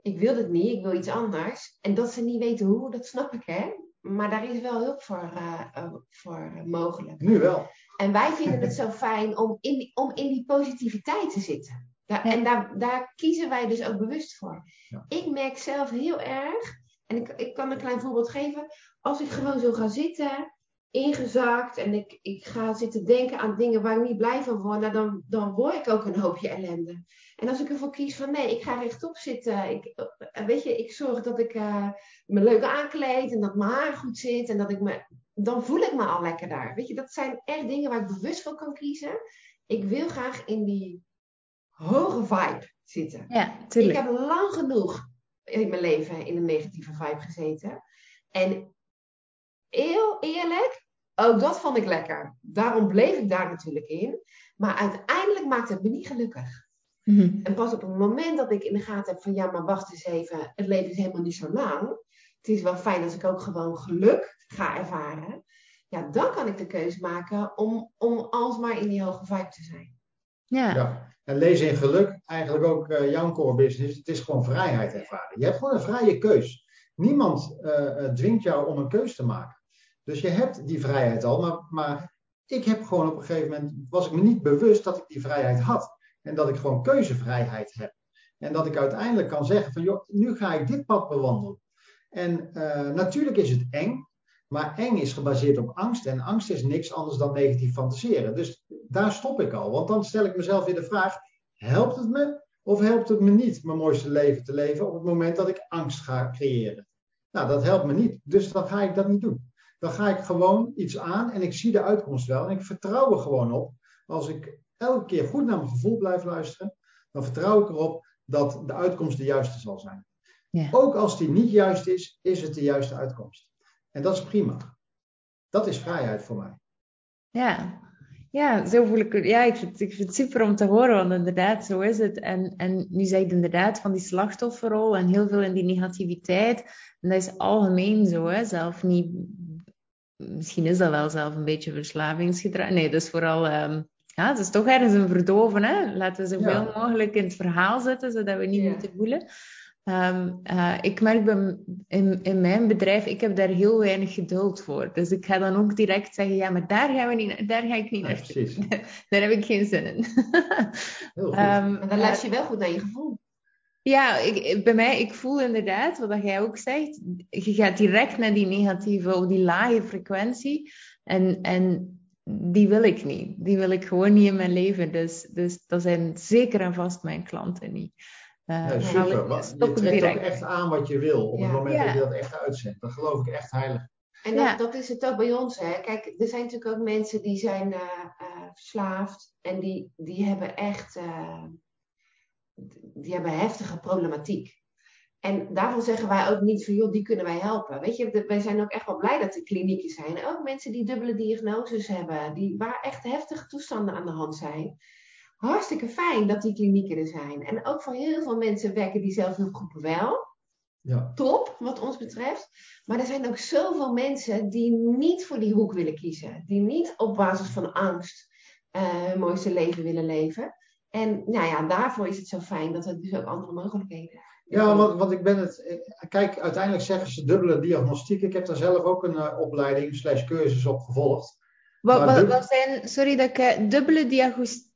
C: Ik wil het niet, ik wil iets anders. En dat ze niet weten hoe, dat snap ik, hè. Maar daar is wel hulp voor, uh, voor mogelijk.
B: Nu wel.
C: En wij vinden het zo fijn om in die, om in die positiviteit te zitten. Daar, En daar, daar kiezen wij dus ook bewust voor. Ja. Ik merk zelf heel erg en ik, ik kan een klein voorbeeld geven. Als ik gewoon zo ga zitten, ingezakt, en ik, ik ga zitten denken aan dingen waar ik niet blij van word, nou, dan, dan word ik ook een hoopje ellende. En als ik ervoor kies van nee, ik ga rechtop zitten. Ik, eh, weet je, ik zorg dat ik uh, me leuk aankleed en dat mijn haar goed zit en dat ik me. Dan voel ik me al lekker daar. Weet je, dat zijn echt dingen waar ik bewust van kan kiezen. Ik wil graag in die hoge vibe zitten.
A: Ja,
C: tuurlijk. Ik heb lang genoeg in mijn leven in een negatieve vibe gezeten. En heel eerlijk, ook dat vond ik lekker. Daarom bleef ik daar natuurlijk in. Maar uiteindelijk maakte het me niet gelukkig. Mhm. En pas op het moment dat ik in de gaten heb van ja, maar wacht eens even, het leven is helemaal niet zo lang. Het is wel fijn als ik ook gewoon geluk ga ervaren. Ja, dan kan ik de keuze maken om, om alsmaar in die hoge vibe te zijn.
B: Ja. ja. En lezen in geluk, eigenlijk ook uh, jouw core business, het is gewoon vrijheid ervaren. Je hebt gewoon een vrije keus. Niemand uh, dwingt jou om een keus te maken. Dus je hebt die vrijheid al, maar, maar ik heb gewoon op een gegeven moment, was ik me niet bewust dat ik die vrijheid had. En dat ik gewoon keuzevrijheid heb. En dat ik uiteindelijk kan zeggen van, joh, nu ga ik dit pad bewandelen. En uh, natuurlijk is het eng, maar eng is gebaseerd op angst. En angst is niks anders dan negatief fantaseren. Dus daar stop ik al. Want dan stel ik mezelf weer de vraag: helpt het me of helpt het me niet mijn mooiste leven te leven op het moment dat ik angst ga creëren? Nou, dat helpt me niet. Dus dan ga ik dat niet doen. Dan ga ik gewoon iets aan en ik zie de uitkomst wel. En ik vertrouw er gewoon op. Als ik elke keer goed naar mijn gevoel blijf luisteren, dan vertrouw ik erop dat de uitkomst de juiste zal zijn. Ja. Ook als die niet juist is, is het de juiste uitkomst. En dat is prima. Dat is vrijheid voor mij.
A: Ja, ja, zo voel ik het. Ja, ik vind, ik vind het super om te horen, want inderdaad, zo is het. En, en nu zeg je inderdaad van die slachtofferrol en heel veel in die negativiteit. En dat is algemeen zo, hè. Zelf niet... Misschien is dat wel zelf een beetje verslavingsgedrag. Nee, dat is vooral... Um, ja, het is toch ergens een verdoven, hè. Laten we zoveel mogelijk in het verhaal zetten, zodat we niet moeten voelen. Um, uh, ik merk bij, in, in mijn bedrijf, ik heb daar heel weinig geduld voor. Dus ik ga dan ook direct zeggen, ja, maar daar, gaan we niet, daar ga ik niet naar. Precies. (laughs) daar heb ik geen zin in.
C: heel (laughs) goed. Um, maar dan luister je wel goed naar je gevoel.
A: Ja, ik, bij mij, ik voel inderdaad, wat jij ook zegt, je gaat direct naar die negatieve of die lage frequentie. En, en die wil ik niet. Die wil ik gewoon niet in mijn leven. Dus, dus dat zijn zeker en vast mijn klanten niet.
B: Uh, nee, super. je trekt ook echt aan wat je wil op het moment dat je dat echt uitzendt. Dat geloof ik echt heilig.
C: En dat, dat, is het ook bij ons. Hè. Kijk, er zijn natuurlijk ook mensen die zijn uh, uh, verslaafd en die, die hebben echt die hebben heftige problematiek. En daarvan zeggen wij ook niet van, joh, die kunnen wij helpen. Weet je, wij zijn ook echt wel blij dat er klinieken zijn. Ook mensen die dubbele diagnoses hebben, die, waar echt heftige toestanden aan de hand zijn hartstikke fijn dat die klinieken er zijn. En ook voor heel veel mensen werken die zelfhulpgroepen wel. Ja. Top, wat ons betreft. Maar er zijn ook zoveel mensen die niet voor die hoek willen kiezen. Die niet op basis van angst uh, hun mooiste leven willen leven. En nou ja, daarvoor is het zo fijn dat er dus ook andere mogelijkheden zijn.
B: Ja, want, want ik ben het. Eh, kijk, uiteindelijk zeggen ze dubbele diagnostiek. Ik heb daar zelf ook een uh, opleiding slash cursus op gevolgd.
A: Wat, wat, wat zijn, sorry dat ik dubbele diagnostiek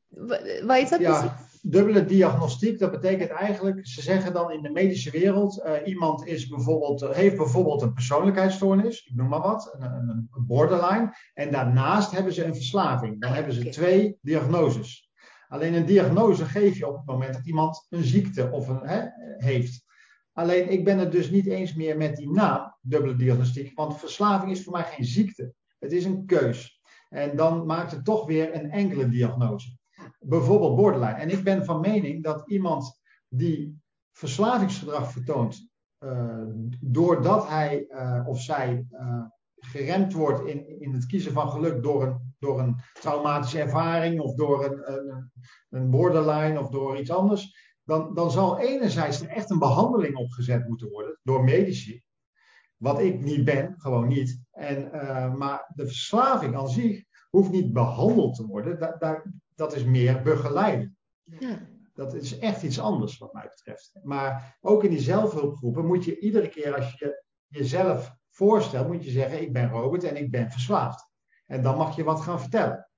A: wat is dat
B: ja, Dubbele diagnostiek, dat betekent eigenlijk, ze zeggen dan in de medische wereld, uh, iemand is bijvoorbeeld, eh, heeft bijvoorbeeld een persoonlijkheidsstoornis, ik noem maar wat, een, een, een borderline, en daarnaast hebben ze een verslaving. Dan hebben ze twee diagnoses. Alleen een diagnose geef je op het moment dat iemand een ziekte of een, heeft. Alleen ik ben het dus niet eens meer met die naam, dubbele diagnostiek, want verslaving is voor mij geen ziekte. Het is een keus. En dan maakt het toch weer een enkele diagnose bijvoorbeeld borderline. En ik ben van mening dat iemand die verslavingsgedrag vertoont, uh, doordat hij uh, of zij uh, geremd wordt in, in het kiezen van geluk door een, door een traumatische ervaring of door een, een, een borderline of door iets anders, dan, dan zal enerzijds er echt een behandeling opgezet moeten worden door medici. Wat ik niet ben, gewoon niet. En, maar de verslaving aan zich hoeft niet behandeld te worden. Da, da, dat is meer begeleiden. Ja. Dat is echt iets anders wat mij betreft. Maar ook in die zelfhulpgroepen moet je iedere keer als je jezelf voorstelt, moet je zeggen, ik ben Robert en ik ben verslaafd. En dan mag je wat gaan vertellen.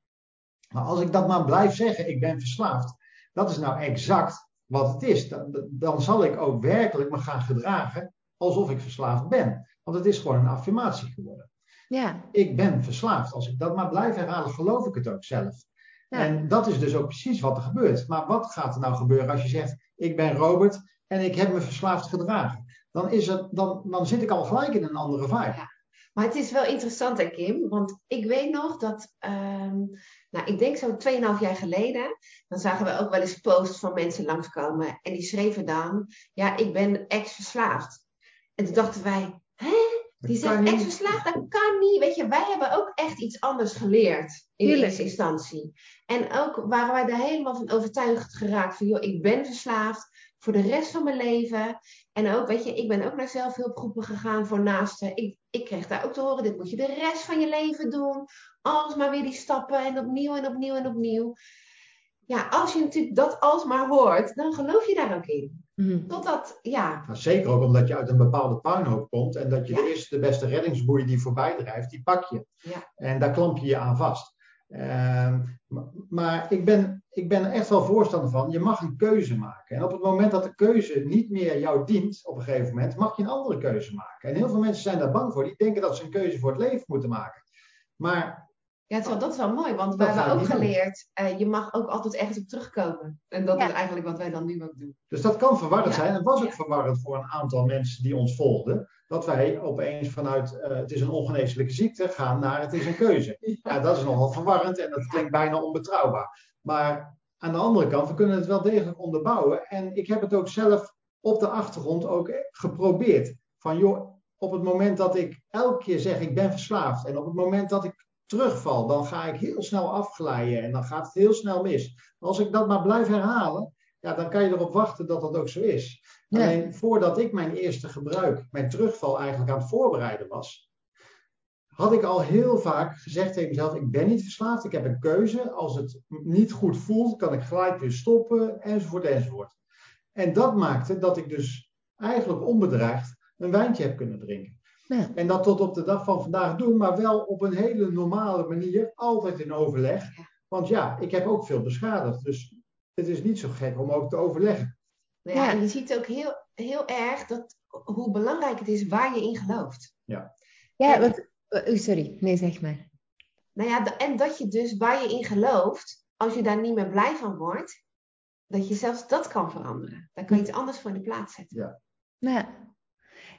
B: Maar als ik dat maar blijf zeggen, ik ben verslaafd, dat is nou exact wat het is. Dan, dan zal ik ook werkelijk me gaan gedragen alsof ik verslaafd ben. Want het is gewoon een affirmatie geworden. Ja. Ik ben verslaafd. Als ik dat maar blijf herhalen, geloof ik het ook zelf. En dat is dus ook precies wat er gebeurt. Maar wat gaat er nou gebeuren als je zegt: Ik ben Robert en ik heb me verslaafd gedragen? Dan, is het, dan, dan zit ik al gelijk in een andere vibe. Ja.
C: Maar het is wel interessant, hè, Kim? Want ik weet nog dat, um, nou, ik denk zo 2,5 jaar geleden, dan zagen we ook wel eens posts van mensen langskomen. En die schreven dan: Ja, ik ben ex-verslaafd. En toen dachten wij: Hè? Die zegt ex-verslaafd, dat kan niet. Weet je, wij hebben ook echt iets anders geleerd in eerste instantie. En ook waren wij er helemaal van overtuigd geraakt van, joh, ik ben verslaafd voor de rest van mijn leven. En ook, weet je, ik ben ook naar zelfhulpgroepen gegaan voor naasten. Ik, ik kreeg daar ook te horen, dit moet je de rest van je leven doen. Alles maar weer die stappen en opnieuw en opnieuw en opnieuw. Ja, als je natuurlijk dat alsmaar hoort, dan geloof je daar ook in. Mm. Totdat, ja.
B: Nou, zeker ook omdat je uit een bepaalde puinhoop komt en dat je de eerste, de beste reddingsboei die voorbij drijft, die pak je. Ja. En daar klamp je je aan vast. Uh, maar ik ben, ik ben er echt wel voorstander van, je mag een keuze maken. En op het moment dat de keuze niet meer jou dient, op een gegeven moment, mag je een andere keuze maken. En heel veel mensen zijn daar bang voor, die denken dat ze een keuze voor het leven moeten maken. Maar
C: ja, wel, dat is wel mooi, want we hebben ook geleerd, uh, je mag ook altijd ergens op terugkomen. En dat is eigenlijk wat wij dan nu ook doen.
B: Dus dat kan verwarrend zijn. En was ook verwarrend voor een aantal mensen die ons volgden. Dat wij opeens vanuit uh, het is een ongeneeslijke ziekte gaan naar het is een keuze. Ja, dat is nogal verwarrend en dat klinkt bijna onbetrouwbaar. Maar aan de andere kant, we kunnen het wel degelijk onderbouwen. En ik heb het ook zelf op de achtergrond ook geprobeerd. Van joh, op het moment dat ik elke keer zeg ik ben verslaafd. En op het moment dat ik terugval, dan ga ik heel snel afglijden en dan gaat het heel snel mis. Als ik dat maar blijf herhalen, ja, dan kan je erop wachten dat dat ook zo is. Alleen voordat ik mijn eerste gebruik, mijn terugval eigenlijk aan het voorbereiden was, had ik al heel vaak gezegd tegen mezelf: ik ben niet verslaafd, ik heb een keuze. Als het niet goed voelt, kan ik gelijk weer stoppen, enzovoort, enzovoort. En dat maakte dat ik dus eigenlijk onbedreigd een wijntje heb kunnen drinken. Ja. En dat tot op de dag van vandaag doen, maar wel op een hele normale manier, altijd in overleg. Want ja, ik heb ook veel beschadigd, dus het is niet zo gek om ook te overleggen.
C: Ja, en je ziet ook heel, heel erg dat, hoe belangrijk het is waar je in gelooft.
A: Ja, ja wat, oh, sorry, nee, zeg maar.
C: Nou ja, en dat je dus waar je in gelooft, als je daar niet meer blij van wordt, dat je zelfs dat kan veranderen. Dan kan je iets anders voor in de plaats zetten.
A: Ja. Ja,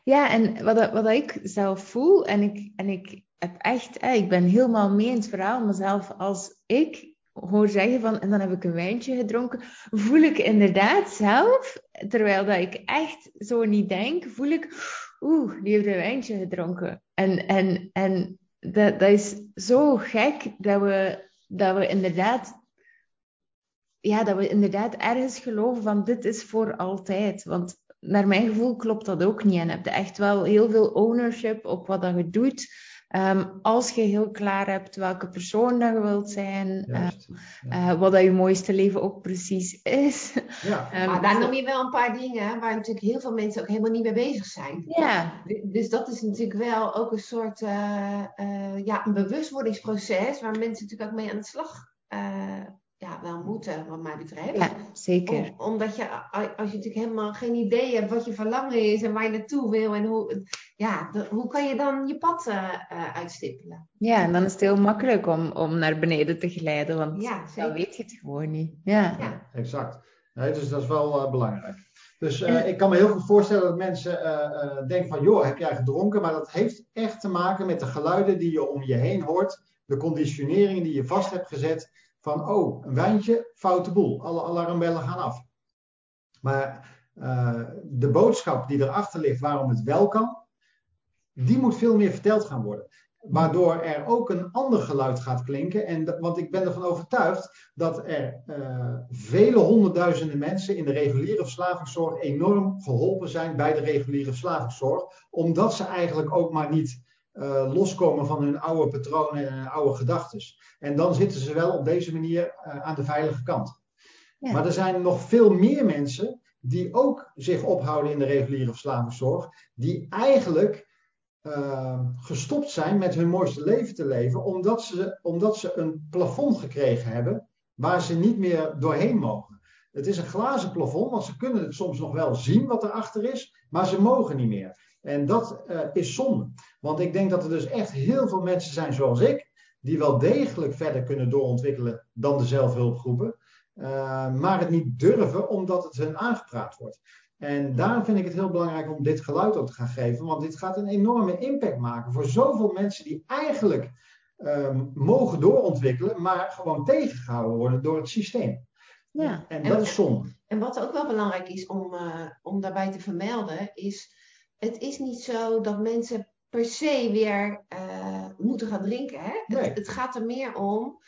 A: ja, en wat, wat ik zelf voel, en ik, en ik heb echt, ik ben helemaal mee in het verhaal, mezelf als ik hoor zeggen van, en dan heb ik een wijntje gedronken, voel ik inderdaad zelf, terwijl dat ik echt zo niet denk, voel ik, oeh, die heeft een wijntje gedronken. En, en, en dat, dat is zo gek dat we, dat we inderdaad ja, dat we inderdaad ergens geloven van dit is voor altijd. Want naar mijn gevoel klopt dat ook niet. En heb je echt wel heel veel ownership op wat dat je doet. Ehm, als je heel klaar hebt welke persoon dat je wilt zijn, uh, wat dat je mooiste leven ook precies is.
C: Ja. um, maar daar noem je wel een paar dingen waar natuurlijk heel veel mensen ook helemaal niet mee bezig zijn. Ja. Dus dat is natuurlijk wel ook een soort uh, ja, een bewustwordingsproces waar mensen natuurlijk ook mee aan de slag ja, wel moeten, wat mij betreft.
A: Ja, zeker.
C: omdat je, als je natuurlijk helemaal geen idee hebt wat je verlangen is en waar je naartoe wil en hoe, ja, hoe kan je dan je pad uh, uitstippelen?
A: Ja, en dan is het heel makkelijk om, om naar beneden te glijden, want ja, dan weet je het gewoon niet. Ja, ja.
B: exact. Nee, dus dat is wel uh, belangrijk. Dus uh, ik kan me heel goed voorstellen dat mensen denken van, joh, heb jij gedronken? Maar dat heeft echt te maken met de geluiden die je om je heen hoort, de conditioneringen die je vast hebt gezet van, oh, een wijntje, foute boel. Alle alarmbellen gaan af. Maar de boodschap die erachter ligt waarom het wel kan, die moet veel meer verteld gaan worden. Waardoor er ook een ander geluid gaat klinken. En, want ik ben ervan overtuigd dat er uh, vele honderdduizenden mensen in de reguliere verslavingszorg enorm geholpen zijn bij de reguliere verslavingszorg. Omdat ze eigenlijk ook maar niet uh, loskomen van hun oude patronen en oude gedachten. En dan zitten ze wel op deze manier uh, aan de veilige kant. Ja. Maar er zijn nog veel meer mensen die ook zich ophouden in de reguliere verslavingszorg. Die eigenlijk uh, gestopt zijn met hun mooiste leven te leven, omdat ze, omdat ze een plafond gekregen hebben waar ze niet meer doorheen mogen. Het is een glazen plafond, want ze kunnen het soms nog wel zien wat erachter is, maar ze mogen niet meer. En dat uh, is zonde. Want ik denk dat er dus echt heel veel mensen zijn zoals ik, die wel degelijk verder kunnen doorontwikkelen dan de zelfhulpgroepen, uh, maar het niet durven omdat het hun aangepraat wordt. En daarom vind ik het heel belangrijk om dit geluid ook te gaan geven, want dit gaat een enorme impact maken voor zoveel mensen die eigenlijk um, mogen doorontwikkelen, maar gewoon tegengehouden worden door het systeem. Ja. En, dat is zonde.
C: En wat ook wel belangrijk is om, uh, om daarbij te vermelden, is het is niet zo dat mensen per se weer uh, moeten gaan drinken. Hè? Nee. Het, het, gaat er meer om.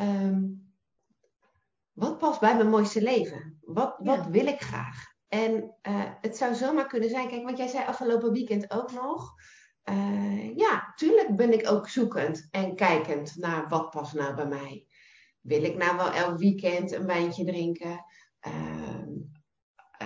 C: Um, wat past bij mijn mooiste leven? Wat, wat wil ik graag? En uh, het zou zomaar kunnen zijn, kijk, want jij zei afgelopen weekend ook nog. Uh, ja, tuurlijk ben ik ook zoekend en kijkend naar wat past nou bij mij. Wil ik nou wel elk weekend een wijntje drinken? Uh,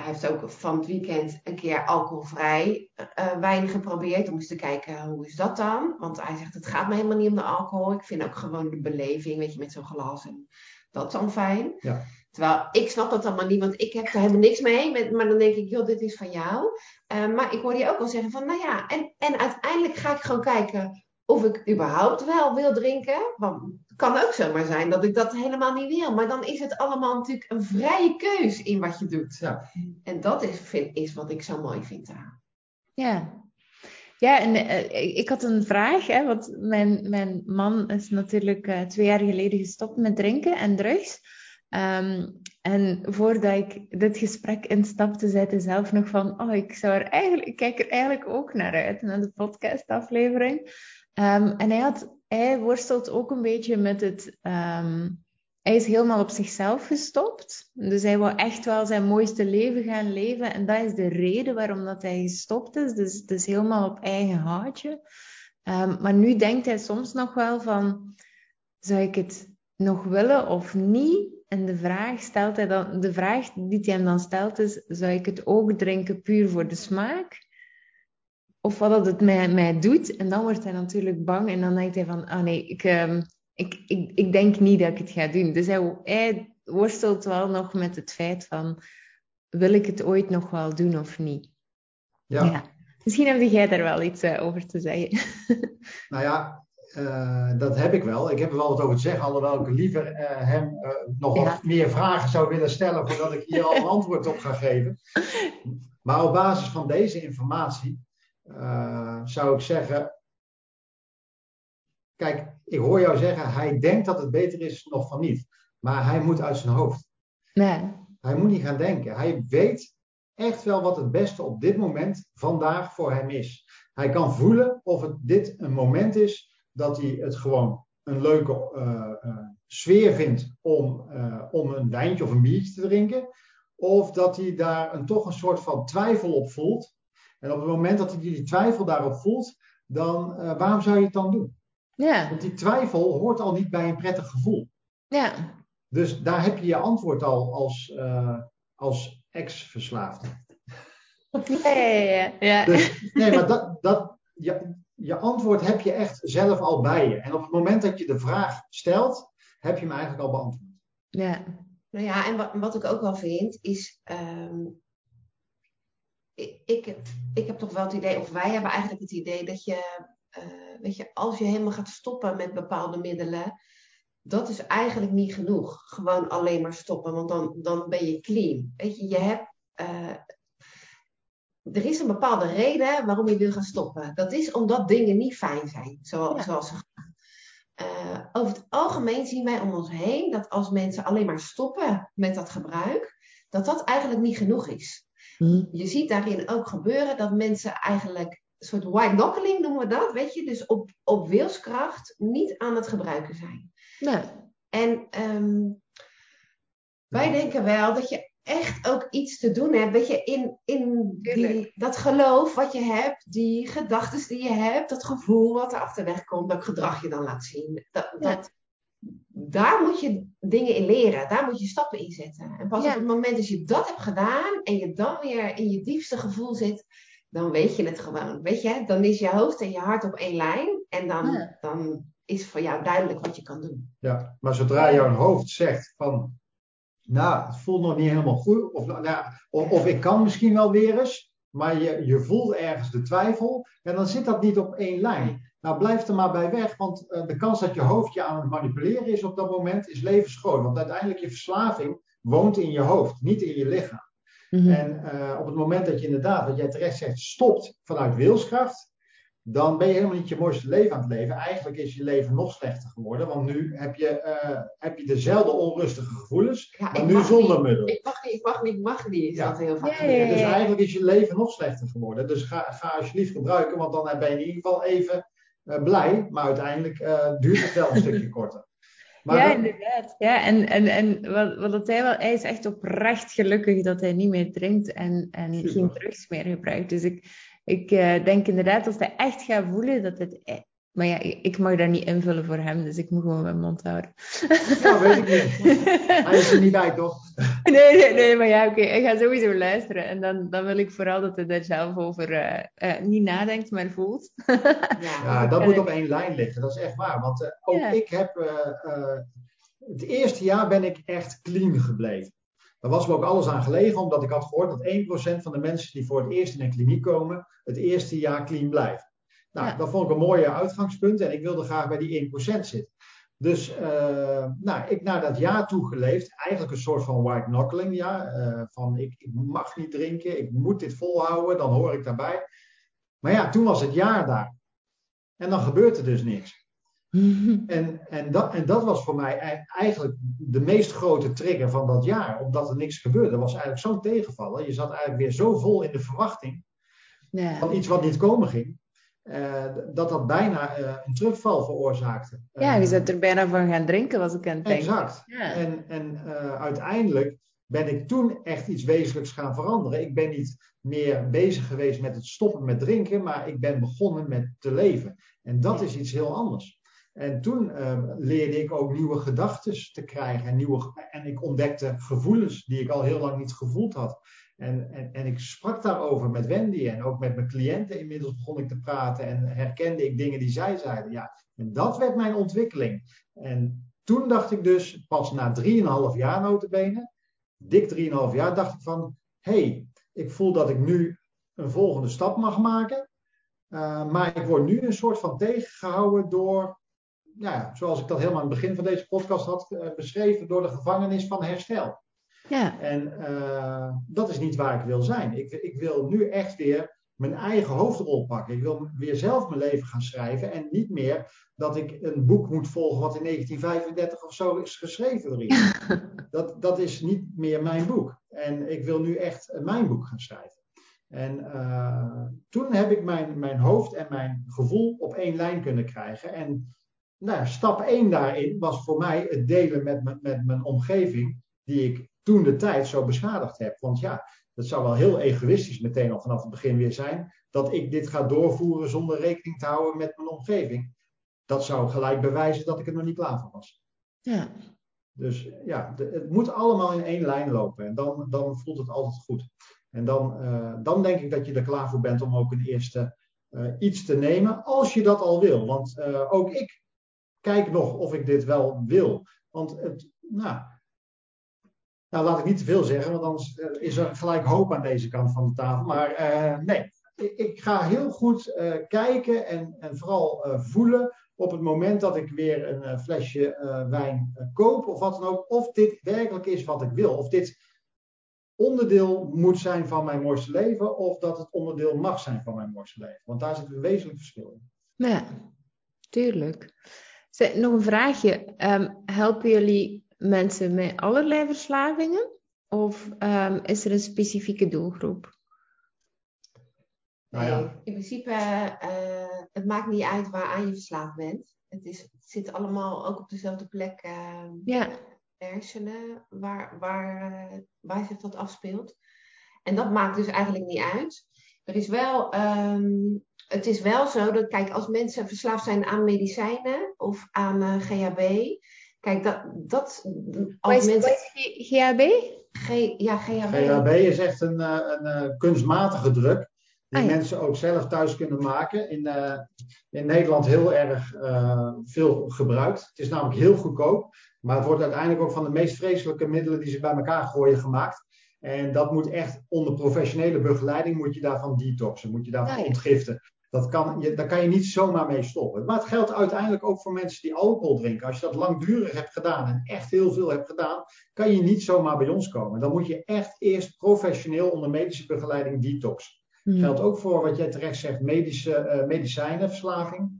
C: heeft ook van het weekend een keer alcoholvrij uh, wijn geprobeerd. Om eens te kijken, hoe is dat dan? Want hij zegt, het gaat me helemaal niet om de alcohol. Ik vind ook gewoon de beleving, weet je, met zo'n glas. En dat is dan fijn. Ja. Terwijl ik snap dat allemaal niet, want ik heb er helemaal niks mee. Met, maar dan denk ik, joh, dit is van jou. Uh, maar ik hoorde je ook al zeggen van, nou ja, en, en uiteindelijk ga ik gewoon kijken of ik überhaupt wel wil drinken. Want het kan ook zomaar zijn dat ik dat helemaal niet wil. Maar dan is het allemaal natuurlijk een vrije keus in wat je doet. Ja. En dat is, vind, is wat ik zo mooi vind aan.
A: Ja, ja, en uh, ik had een vraag, hè, want mijn, mijn man is natuurlijk uh, twee jaar geleden gestopt met drinken en drugs. Um, en voordat ik dit gesprek instapte, zei hij zelf nog van, oh, ik, zou er eigenlijk, ik kijk er eigenlijk ook naar uit, naar de podcastaflevering. Um, en hij, had, hij worstelt ook een beetje met het, um, hij is helemaal op zichzelf gestopt. Dus hij wou echt wel zijn mooiste leven gaan leven. En dat is de reden waarom dat hij gestopt is. Dus het is helemaal op eigen houtje. Um, maar nu denkt hij soms nog wel van, zou ik het nog willen of niet? En de vraag, stelt hij dan, de vraag die hij hem dan stelt is, zou ik het ook drinken puur voor de smaak? Of wat het mij, mij doet? En dan wordt hij natuurlijk bang en dan denkt hij van, ah nee, ik, um, ik, ik, ik denk niet dat ik het ga doen. Dus hij, hij worstelt wel nog met het feit van, wil ik het ooit nog wel doen of niet? Ja. ja. Misschien heb jij daar wel iets uh, over te zeggen. (laughs)
B: Nou ja, uh, dat heb ik wel. Ik heb er wel wat over te zeggen, alhoewel ik liever uh, hem nog ja. wat meer vragen zou willen stellen voordat ik hier al een antwoord op ga geven. (laughs) Maar op basis van deze informatie zou ik zeggen. Kijk, ik hoor jou zeggen, hij denkt dat het beter is nog van niet. Maar hij moet uit zijn hoofd. Nee. Hij moet niet gaan denken. Hij weet echt wel wat het beste op dit moment vandaag voor hem is. Hij kan voelen of het dit een moment is dat hij het gewoon een leuke uh, uh, sfeer vindt om, uh, om een wijntje of een biertje te drinken. Of dat hij daar een, toch een soort van twijfel op voelt. En op het moment dat hij die twijfel daarop voelt, dan waarom zou je het dan doen? Ja. Want die twijfel hoort al niet bij een prettig gevoel. Ja. Dus daar heb je je antwoord al als, als ex-verslaafde.
A: Ja, ja, ja.
B: Dus, nee, maar dat, dat, ja, je antwoord heb je echt zelf al bij je. En op het moment dat je de vraag stelt, heb je hem eigenlijk al beantwoord.
C: Ja. Nou ja, en wat, wat ik ook wel vind, is. Um, ik, ik, ik, heb toch wel het idee, of wij hebben eigenlijk het idee dat je. Uh, weet je, als je helemaal gaat stoppen met bepaalde middelen. Dat is eigenlijk niet genoeg. Gewoon alleen maar stoppen, want dan, dan ben je clean. Weet je, je hebt. Uh, er is een bepaalde reden waarom je wil gaan stoppen. Dat is omdat dingen niet fijn zijn, zoals, zoals ze gaan. Uh, over het algemeen zien wij om ons heen dat als mensen alleen maar stoppen met dat gebruik, dat dat eigenlijk niet genoeg is. Hm. Je ziet daarin ook gebeuren dat mensen eigenlijk een soort white knuckling noemen we dat, weet je, dus op, op wilskracht niet aan het gebruiken zijn. En ehm, wij denken wel dat je echt ook iets te doen hebt. Weet je, in, in die, dat geloof wat je hebt, die gedachten die je hebt, dat gevoel wat er achterweg komt, dat gedrag je dan laat zien. Dat, dat, daar moet je dingen in leren, daar moet je stappen in zetten. En pas op het moment dat je dat hebt gedaan en je dan weer in je diepste gevoel zit, dan weet je het gewoon. Weet je, dan is je hoofd en je hart op één lijn en dan, dan is voor jou duidelijk wat je kan doen.
B: Ja, maar zodra jouw hoofd zegt van nou, het voelt nog niet helemaal goed. Of, nou, of, of, ik kan misschien wel weer eens, maar je, je voelt ergens de twijfel. En dan zit dat niet op één lijn. Nou, blijf er maar bij weg, want uh, de kans dat je hoofd je aan het manipuleren is op dat moment is levensgroot. Want uiteindelijk je verslaving woont in je hoofd, niet in je lichaam. Mm -hmm. En uh, op het moment dat je inderdaad, wat jij terecht zegt, stopt vanuit wilskracht, dan ben je helemaal niet je mooiste leven aan het leven. Eigenlijk is je leven nog slechter geworden, want nu heb je, uh, heb je dezelfde onrustige gevoelens, ja, maar nu zonder
C: niet,
B: middel.
C: Ik mag niet, ik mag niet, ik mag niet. Is ja. dat heel vaak.
B: Ja, ja, dus eigenlijk is je leven nog slechter geworden. Dus ga, ga alsjeblieft gebruiken, want dan ben je in ieder geval even blij, maar uiteindelijk uh, duurt het wel een (laughs) stukje korter.
A: Maar ja, inderdaad. Ja, en, en, en wat, wat dat hij wel, hij is echt oprecht gelukkig dat hij niet meer drinkt en, en geen drugs meer gebruikt. Dus ik, ik uh, denk inderdaad, als hij echt gaat voelen dat het... Maar ja, ik mag daar niet invullen voor hem, dus ik moet gewoon mijn mond houden.
B: Ja, weet ik niet. (laughs) Hij is er niet bij, toch?
A: Nee, nee, nee, maar ja, oké. Okay. Ik ga sowieso luisteren. En dan, dan wil ik vooral dat hij daar zelf over uh, uh, niet nadenkt, maar voelt.
B: ja, (laughs) ja, dat moet op één lijn liggen. Dat is echt waar. Want uh, ook ja. ik heb... het eerste jaar ben ik echt clean gebleven. Daar was me ook alles aan gelegen, omdat ik had gehoord dat 1% van de mensen die voor het eerst in een kliniek komen, het eerste jaar clean blijven. Nou, ja. dat vond ik een mooie uitgangspunt en ik wilde graag bij die 1% zitten. Dus uh, nou, ik naar dat jaar toe geleefd, eigenlijk een soort van white knuckling, ja. Uh, van ik, ik, mag niet drinken, ik moet dit volhouden, dan hoor ik daarbij. Maar ja, toen was het jaar daar. En dan gebeurt er dus niks. (laughs) En, en, dat, en dat was voor mij eigenlijk de meest grote trigger van dat jaar, omdat er niks gebeurde. Dat was eigenlijk zo'n tegenvallen. Je zat eigenlijk weer zo vol in de verwachting ja. van iets wat niet komen ging, uh, dat dat bijna uh, een terugval veroorzaakte.
A: Ja, je zat er bijna van gaan drinken, was ik aan het denken.
B: Exact. Ja. En, en uh, uiteindelijk ben ik toen echt iets wezenlijks gaan veranderen. Ik ben niet meer bezig geweest met het stoppen met drinken, maar ik ben begonnen met te leven. En dat is iets heel anders. En toen uh, leerde ik ook nieuwe gedachten te krijgen. En, nieuwe, en ik ontdekte gevoelens die ik al heel lang niet gevoeld had. En, en, en ik sprak daarover met Wendy en ook met mijn cliënten. Inmiddels begon ik te praten en herkende ik dingen die zij zeiden. Ja, en dat werd mijn ontwikkeling. En toen dacht ik dus, pas na 3,5 jaar notabene, dik 3,5 jaar, dacht ik van... Hey, ik voel dat ik nu een volgende stap mag maken. Uh, maar ik word nu een soort van tegengehouden door ja, zoals ik dat helemaal aan het begin van deze podcast had uh, beschreven, door de gevangenis van herstel. Ja. En uh, dat is niet waar ik wil zijn. Ik, ik wil nu echt weer mijn eigen hoofdrol pakken. Ik wil weer zelf mijn leven gaan schrijven en niet meer dat ik een boek moet volgen wat in 1935 of zo is geschreven erin. (laughs) dat, dat is niet meer mijn boek. En ik wil nu echt mijn boek gaan schrijven. En uh, toen heb ik mijn, mijn hoofd en mijn gevoel op één lijn kunnen krijgen. En nou, stap 1 daarin was voor mij het delen met, met, met mijn omgeving, die ik toen de tijd zo beschadigd heb. Want ja, dat zou wel heel egoïstisch meteen al vanaf het begin weer zijn, dat ik dit ga doorvoeren zonder rekening te houden met mijn omgeving. Dat zou gelijk bewijzen dat ik er nog niet klaar voor was. Ja. Dus ja, het moet allemaal in één lijn lopen en dan, dan voelt het altijd goed. En dan, uh, dan denk ik dat je er klaar voor bent om ook een eerste uh, iets te nemen, als je dat al wil. Want uh, ook ik kijk nog of ik dit wel wil. Want het, nou, nou laat ik niet te veel zeggen, want anders eh, is er gelijk hoop aan deze kant van de tafel. Maar uh, nee, ik ga heel goed uh, kijken en, en vooral voelen op het moment dat ik weer een flesje wijn koop of wat dan ook. Of dit werkelijk is wat ik wil. Of dit onderdeel moet zijn van mijn mooiste leven. Of dat het onderdeel mag zijn van mijn mooiste leven. Want daar zit een wezenlijk verschil in.
A: Ja, tuurlijk. Nog een vraagje. Um, helpen jullie mensen met allerlei verslavingen? Of ehm, is er een specifieke doelgroep?
C: Nou ja. Nee, in principe, uh, het maakt niet uit waaraan je verslaafd bent. Het, is, het zit allemaal ook op dezelfde plek. Uh, ja. Hersenen, waar, waar, uh, waar zich dat afspeelt. En dat maakt dus eigenlijk niet uit. Er is wel, um, het is wel zo dat, kijk, als mensen verslaafd zijn aan medicijnen of aan uh, GHB, kijk, dat, dat
A: als mensen. Is GHB?
C: G, ja, GHB.
B: GHB is echt een, een, een kunstmatige druk die ah, mensen ook zelf thuis kunnen maken. In, uh, in Nederland heel erg uh, veel gebruikt. Het is namelijk heel goedkoop, maar het wordt uiteindelijk ook van de meest vreselijke middelen die ze bij elkaar gooien gemaakt. En dat moet echt onder professionele begeleiding moet je daarvan detoxen, moet je daarvan ja, ontgiften. Dat kan, je, daar kan je niet zomaar mee stoppen. Maar het geldt uiteindelijk ook voor mensen die alcohol drinken. Als je dat langdurig hebt gedaan en echt heel veel hebt gedaan, kan je niet zomaar bij ons komen. Dan moet je echt eerst professioneel onder medische begeleiding detoxen. Hmm. Geldt ook voor wat jij terecht zegt, medische, uh, medicijnenverslaving.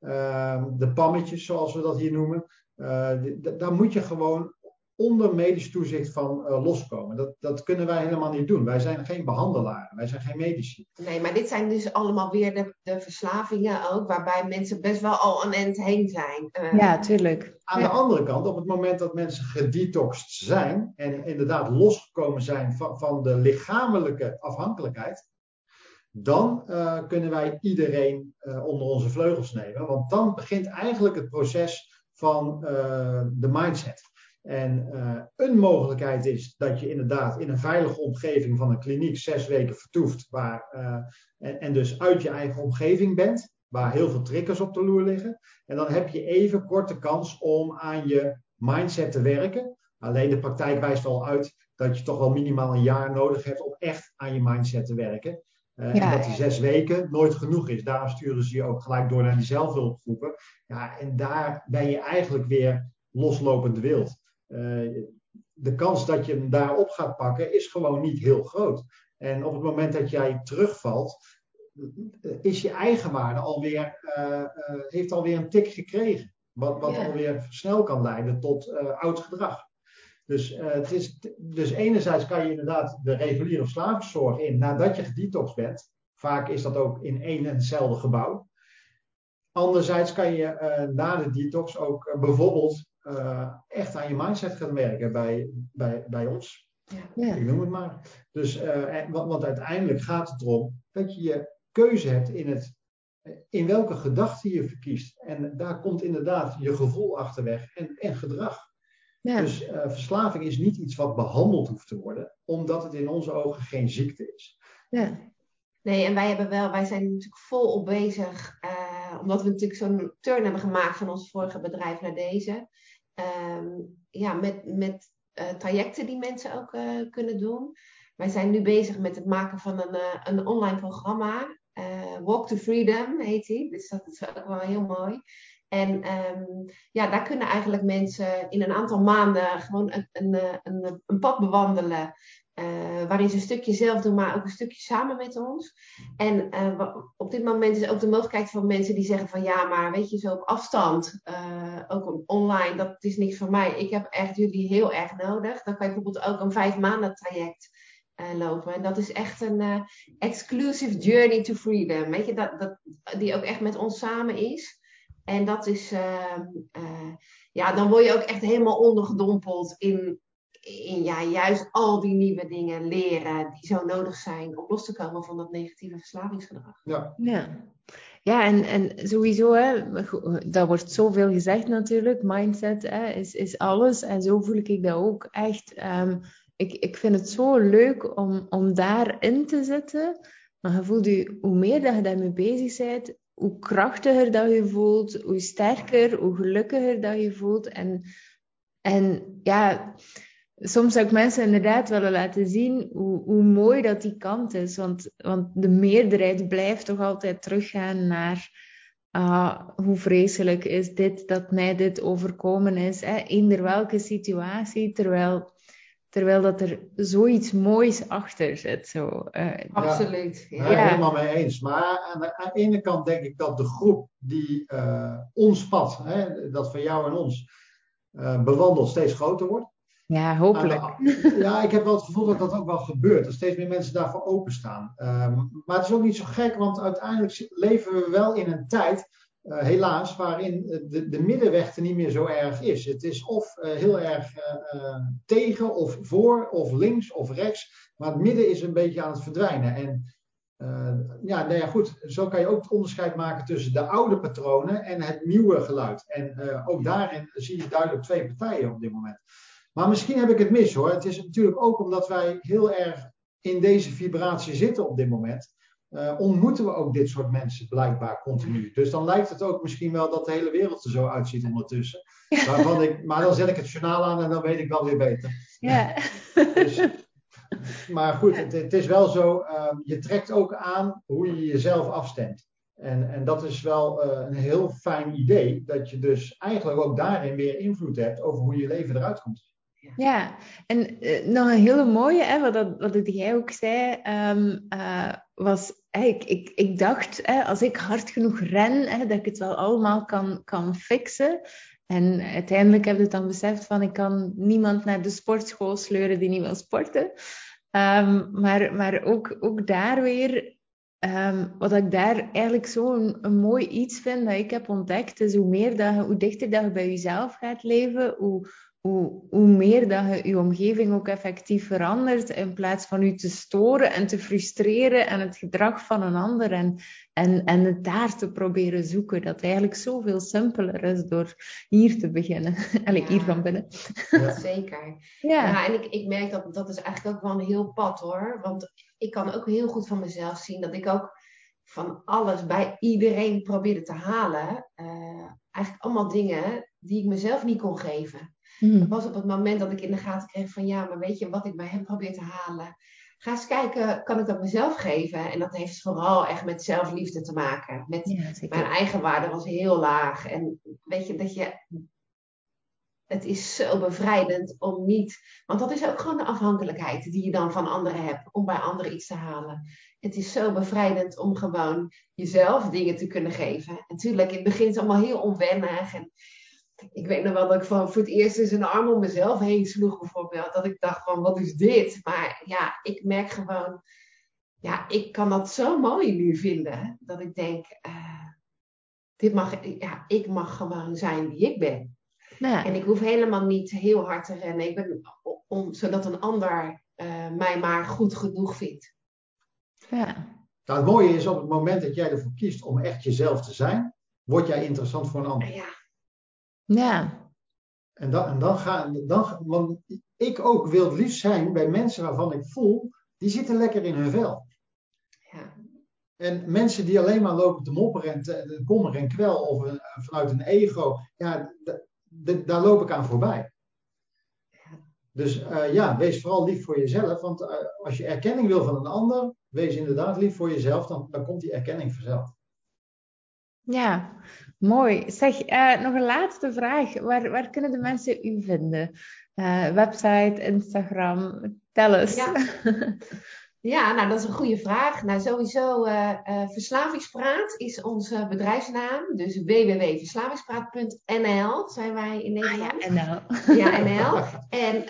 B: Uh, de pammetjes, zoals we dat hier noemen. Uh, daar moet je gewoon onder medisch toezicht van uh, loskomen. Dat, dat kunnen wij helemaal niet doen. Wij zijn geen behandelaren, wij zijn geen medici.
C: Nee, maar dit zijn dus allemaal weer de, de verslavingen ook, waarbij mensen best wel al een end heen zijn.
A: Uh, ja, tuurlijk.
B: Aan
A: ja.
B: de andere kant, op het moment dat mensen gedetoxed zijn en inderdaad losgekomen zijn van, van de lichamelijke afhankelijkheid, dan uh, kunnen wij iedereen uh, onder onze vleugels nemen. Want dan begint eigenlijk het proces van uh, de mindset. En een mogelijkheid is dat je inderdaad in een veilige omgeving van een kliniek zes weken vertoeft. Waar, en, en, dus uit je eigen omgeving bent, waar heel veel triggers op de loer liggen. En dan heb je even korte kans om aan je mindset te werken. Alleen de praktijk wijst al uit dat je toch wel minimaal een jaar nodig hebt om echt aan je mindset te werken. Uh, ja, en dat die zes weken nooit genoeg is. Daarom sturen ze je ook gelijk door naar die zelfhulpgroepen. Ja, en daar ben je eigenlijk weer loslopend wild. Uh, de kans dat je hem daarop gaat pakken is gewoon niet heel groot. En op het moment dat jij terugvalt, is je eigenwaarde alweer, uh, heeft alweer een tik gekregen. Wat, wat ja. alweer snel kan leiden tot oud gedrag. Dus, uh, het is, dus enerzijds kan je inderdaad de reguliere verslavingszorg in nadat je gedetoxed bent. Vaak is dat ook in één en hetzelfde gebouw. Anderzijds kan je uh, na de detox ook uh, bijvoorbeeld echt aan je mindset gaan werken bij, bij, bij ons. Ja. Ik noem het maar. Dus, want, want uiteindelijk gaat het erom dat je je keuze hebt in, het, in welke gedachte je verkiest. En daar komt inderdaad je gevoel achterweg en, en gedrag. Ja. Dus uh, verslaving is niet iets wat behandeld hoeft te worden, omdat het in onze ogen geen ziekte is.
C: Ja. Nee, en wij hebben wel, wij zijn natuurlijk volop bezig, uh, omdat we natuurlijk zo'n turn hebben gemaakt van ons vorige bedrijf naar deze. Um, ja, met, met uh, trajecten die mensen ook kunnen doen. Wij zijn nu bezig met het maken van een, een online programma. Walk to Freedom heet die, dus dat is ook wel heel mooi. En um, ja, daar kunnen eigenlijk mensen in een aantal maanden gewoon een, een, een, een pad bewandelen. Uh, waarin ze een stukje zelf doen, maar ook een stukje samen met ons. En uh, op dit moment is ook de mogelijkheid voor mensen die zeggen van ja, maar weet je, zo op afstand, uh, ook online, dat is niks voor mij. Ik heb echt jullie heel erg nodig. Dan kan je bijvoorbeeld ook een vijf maanden traject lopen. En dat is echt een exclusive journey to freedom. Weet je, dat, dat, die ook echt met ons samen is. En dat is, uh, ja, dan word je ook echt helemaal ondergedompeld in, in ja, juist al die nieuwe dingen leren die zo nodig zijn om los te komen van dat negatieve verslavingsgedrag.
B: Ja,
A: ja. ja en, en sowieso, hè, dat wordt zoveel gezegd natuurlijk, mindset hè, is, is alles. En zo voel ik dat ook echt. Um, ik, ik vind het zo leuk om, om daarin te zitten. Maar je voelt je, hoe meer dat je daarmee bezig bent, hoe krachtiger dat je voelt, hoe sterker, hoe gelukkiger dat je voelt. En, en ja, soms zou ik mensen inderdaad willen laten zien hoe, hoe mooi dat die kant is. Want, want de meerderheid blijft toch altijd teruggaan naar ah, hoe vreselijk is dit, dat mij dit overkomen is. Hè? Eender welke situatie, terwijl Terwijl dat er zoiets moois achter zit. Zo.
C: Uh, Absoluut.
B: Ja. ja. helemaal mee eens. Maar aan de, aan de, ene kant denk ik dat de groep die uh, ons pad, hè, dat van jou en ons, uh, bewandelt, steeds groter wordt.
A: Ja, hopelijk.
B: ja, ik heb wel het gevoel dat dat ook wel gebeurt. Dat steeds meer mensen daarvoor openstaan. Um, maar het is ook niet zo gek, want uiteindelijk leven we wel in een tijd, uh, helaas, waarin de, de, middenweg er niet meer zo erg is. Het is of uh, heel erg tegen, of voor, of links, of rechts. Maar het midden is een beetje aan het verdwijnen. En ja, nou ja, goed, zo kan je ook het onderscheid maken tussen de oude patronen en het nieuwe geluid. En ook daarin zie je duidelijk twee partijen op dit moment. Maar misschien heb ik het mis hoor. Het is natuurlijk ook omdat wij heel erg in deze vibratie zitten op dit moment. Uh, ontmoeten we ook dit soort mensen blijkbaar continu. Dus dan lijkt het ook misschien wel dat de hele wereld er zo uitziet ondertussen. (laughs) Waarvan ik, maar dan zet ik het journaal aan en dan weet ik wel weer beter. Ja. dus, maar goed, het, het, is wel zo, uh, je trekt ook aan hoe je jezelf afstemt. En, en dat is wel uh, een heel fijn idee, dat je dus eigenlijk ook daarin weer invloed hebt over hoe je leven eruit komt.
A: Ja, en uh, nog een hele mooie, hè, wat, wat jij ook zei, um, uh, was, hey, ik, ik, ik dacht, hè, als ik hard genoeg ren, hè, dat ik het wel allemaal kan, kan fixen. En uiteindelijk heb ik dan beseft van, ik kan niemand naar de sportschool sleuren die niet wil sporten. Um, maar maar ook, ook daar weer, um, wat ik daar eigenlijk zo een, een, mooi iets vind dat ik heb ontdekt, is hoe meer dat je, hoe dichter dat je bij jezelf gaat leven, hoe hoe, hoe meer dat je je omgeving ook effectief verandert, in plaats van je te storen en te frustreren en het gedrag van een ander en, en, en het daar te proberen zoeken. Dat eigenlijk zoveel simpeler is door hier te beginnen. (laughs) Allee, ja, hier van binnen.
C: Ja. (laughs) Zeker. Ja, ja en ik, ik merk dat dat is eigenlijk ook wel een heel pad hoor. Want ik kan ook heel goed van mezelf zien dat ik ook van alles bij iedereen probeerde te halen. Uh, eigenlijk allemaal dingen die ik mezelf niet kon geven. Mm. Dat was op het moment dat ik in de gaten kreeg van ja, maar weet je wat ik bij hem probeer te halen? Ga eens kijken, kan ik dat mezelf geven? En dat heeft vooral echt met zelfliefde te maken. Met mijn eigen waarde was heel laag. En weet je, dat je. Het is zo bevrijdend om niet. Want dat is ook gewoon de afhankelijkheid die je dan van anderen hebt. Om bij anderen iets te halen. Het is zo bevrijdend om gewoon jezelf dingen te kunnen geven. En natuurlijk, in het begin is het allemaal heel onwennig. En ik weet nog wel dat ik van voor het eerst eens een arm om mezelf heen sloeg, bijvoorbeeld. Dat ik dacht van, wat is dit? Maar ja, ik merk gewoon, ja, ik kan dat zo mooi nu vinden. Dat ik denk, uh, dit mag, ja, ik mag gewoon zijn wie ik ben. Ja. En ik hoef helemaal niet heel hard te rennen. Ik ben om, zodat een ander uh, mij maar goed genoeg vindt.
B: Ja. Nou, het mooie is op het moment dat jij ervoor kiest om echt jezelf te zijn, word jij interessant voor een ander.
C: Ja.
A: Ja.
B: En dan, en dan ga dan, want ik ook wil het liefst zijn bij mensen waarvan ik voel, die zitten lekker in hun vel.
C: Ja.
B: En mensen die alleen maar lopen te mopperen en te, kommer en kwel of een, vanuit een ego, ja, daar loop ik aan voorbij. Dus uh, ja, wees vooral lief voor jezelf. Want uh, als je erkenning wil van een ander, wees inderdaad lief voor jezelf, dan, dan komt die erkenning vanzelf.
A: Ja, mooi. Zeg, uh, nog een laatste vraag. Waar, waar kunnen de mensen u vinden? Uh, website, Instagram, tel eens.
C: Ja. (laughs) ja, nou dat is een goede vraag. Nou sowieso, uh, Verslavingspraat is onze bedrijfsnaam. Dus www.verslavingspraat.nl zijn wij in Nederland.
A: Ah, ja, NL. (laughs)
C: Ja, NL. (laughs) en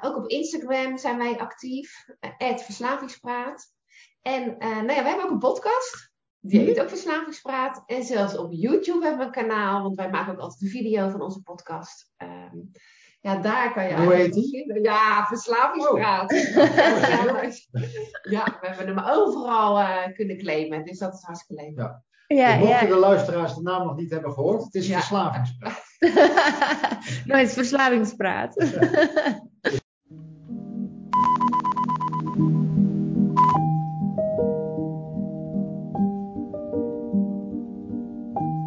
C: ook op Instagram zijn wij actief. Verslavingspraat. En nou ja, we hebben ook een podcast. Die heet ook Verslavingspraat. En zelfs op YouTube hebben we een kanaal, want wij maken ook altijd een video van onze podcast. Um, ja, daar kan je
B: Hoe heet die?
C: Ja, Verslavingspraat. Oh. (laughs) ja, we hebben hem overal uh, kunnen claimen, dus dat is hartstikke leuk.
B: Ja. Ja, dus mochten ja. de luisteraars de naam nog niet hebben gehoord, het is ja. Verslavingspraat. (laughs)
A: nou, het is Verslavingspraat. (laughs)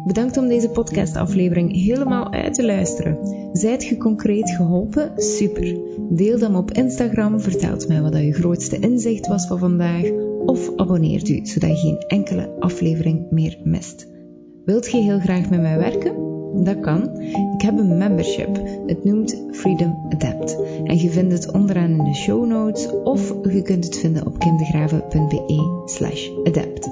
A: Bedankt om deze podcastaflevering helemaal uit te luisteren. Zijt je concreet geholpen? Super. Deel dan op Instagram, vertelt mij wat je grootste inzicht was van vandaag of abonneert u, zodat je geen enkele aflevering meer mist. Wilt je heel graag met mij werken? Dat kan. Ik heb een membership. Het noemt Freedom Adapt. En je vindt het onderaan in de show notes of je kunt het vinden op kimdegraven.be slash adapt.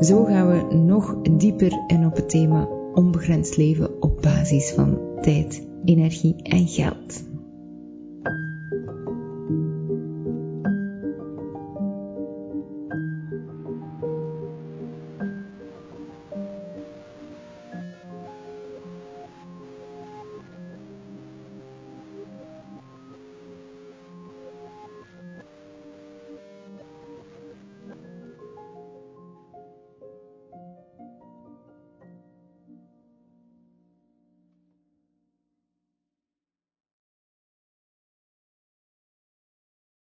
A: Zo gaan we nog dieper in op het thema onbegrensd leven op basis van tijd, energie en geld.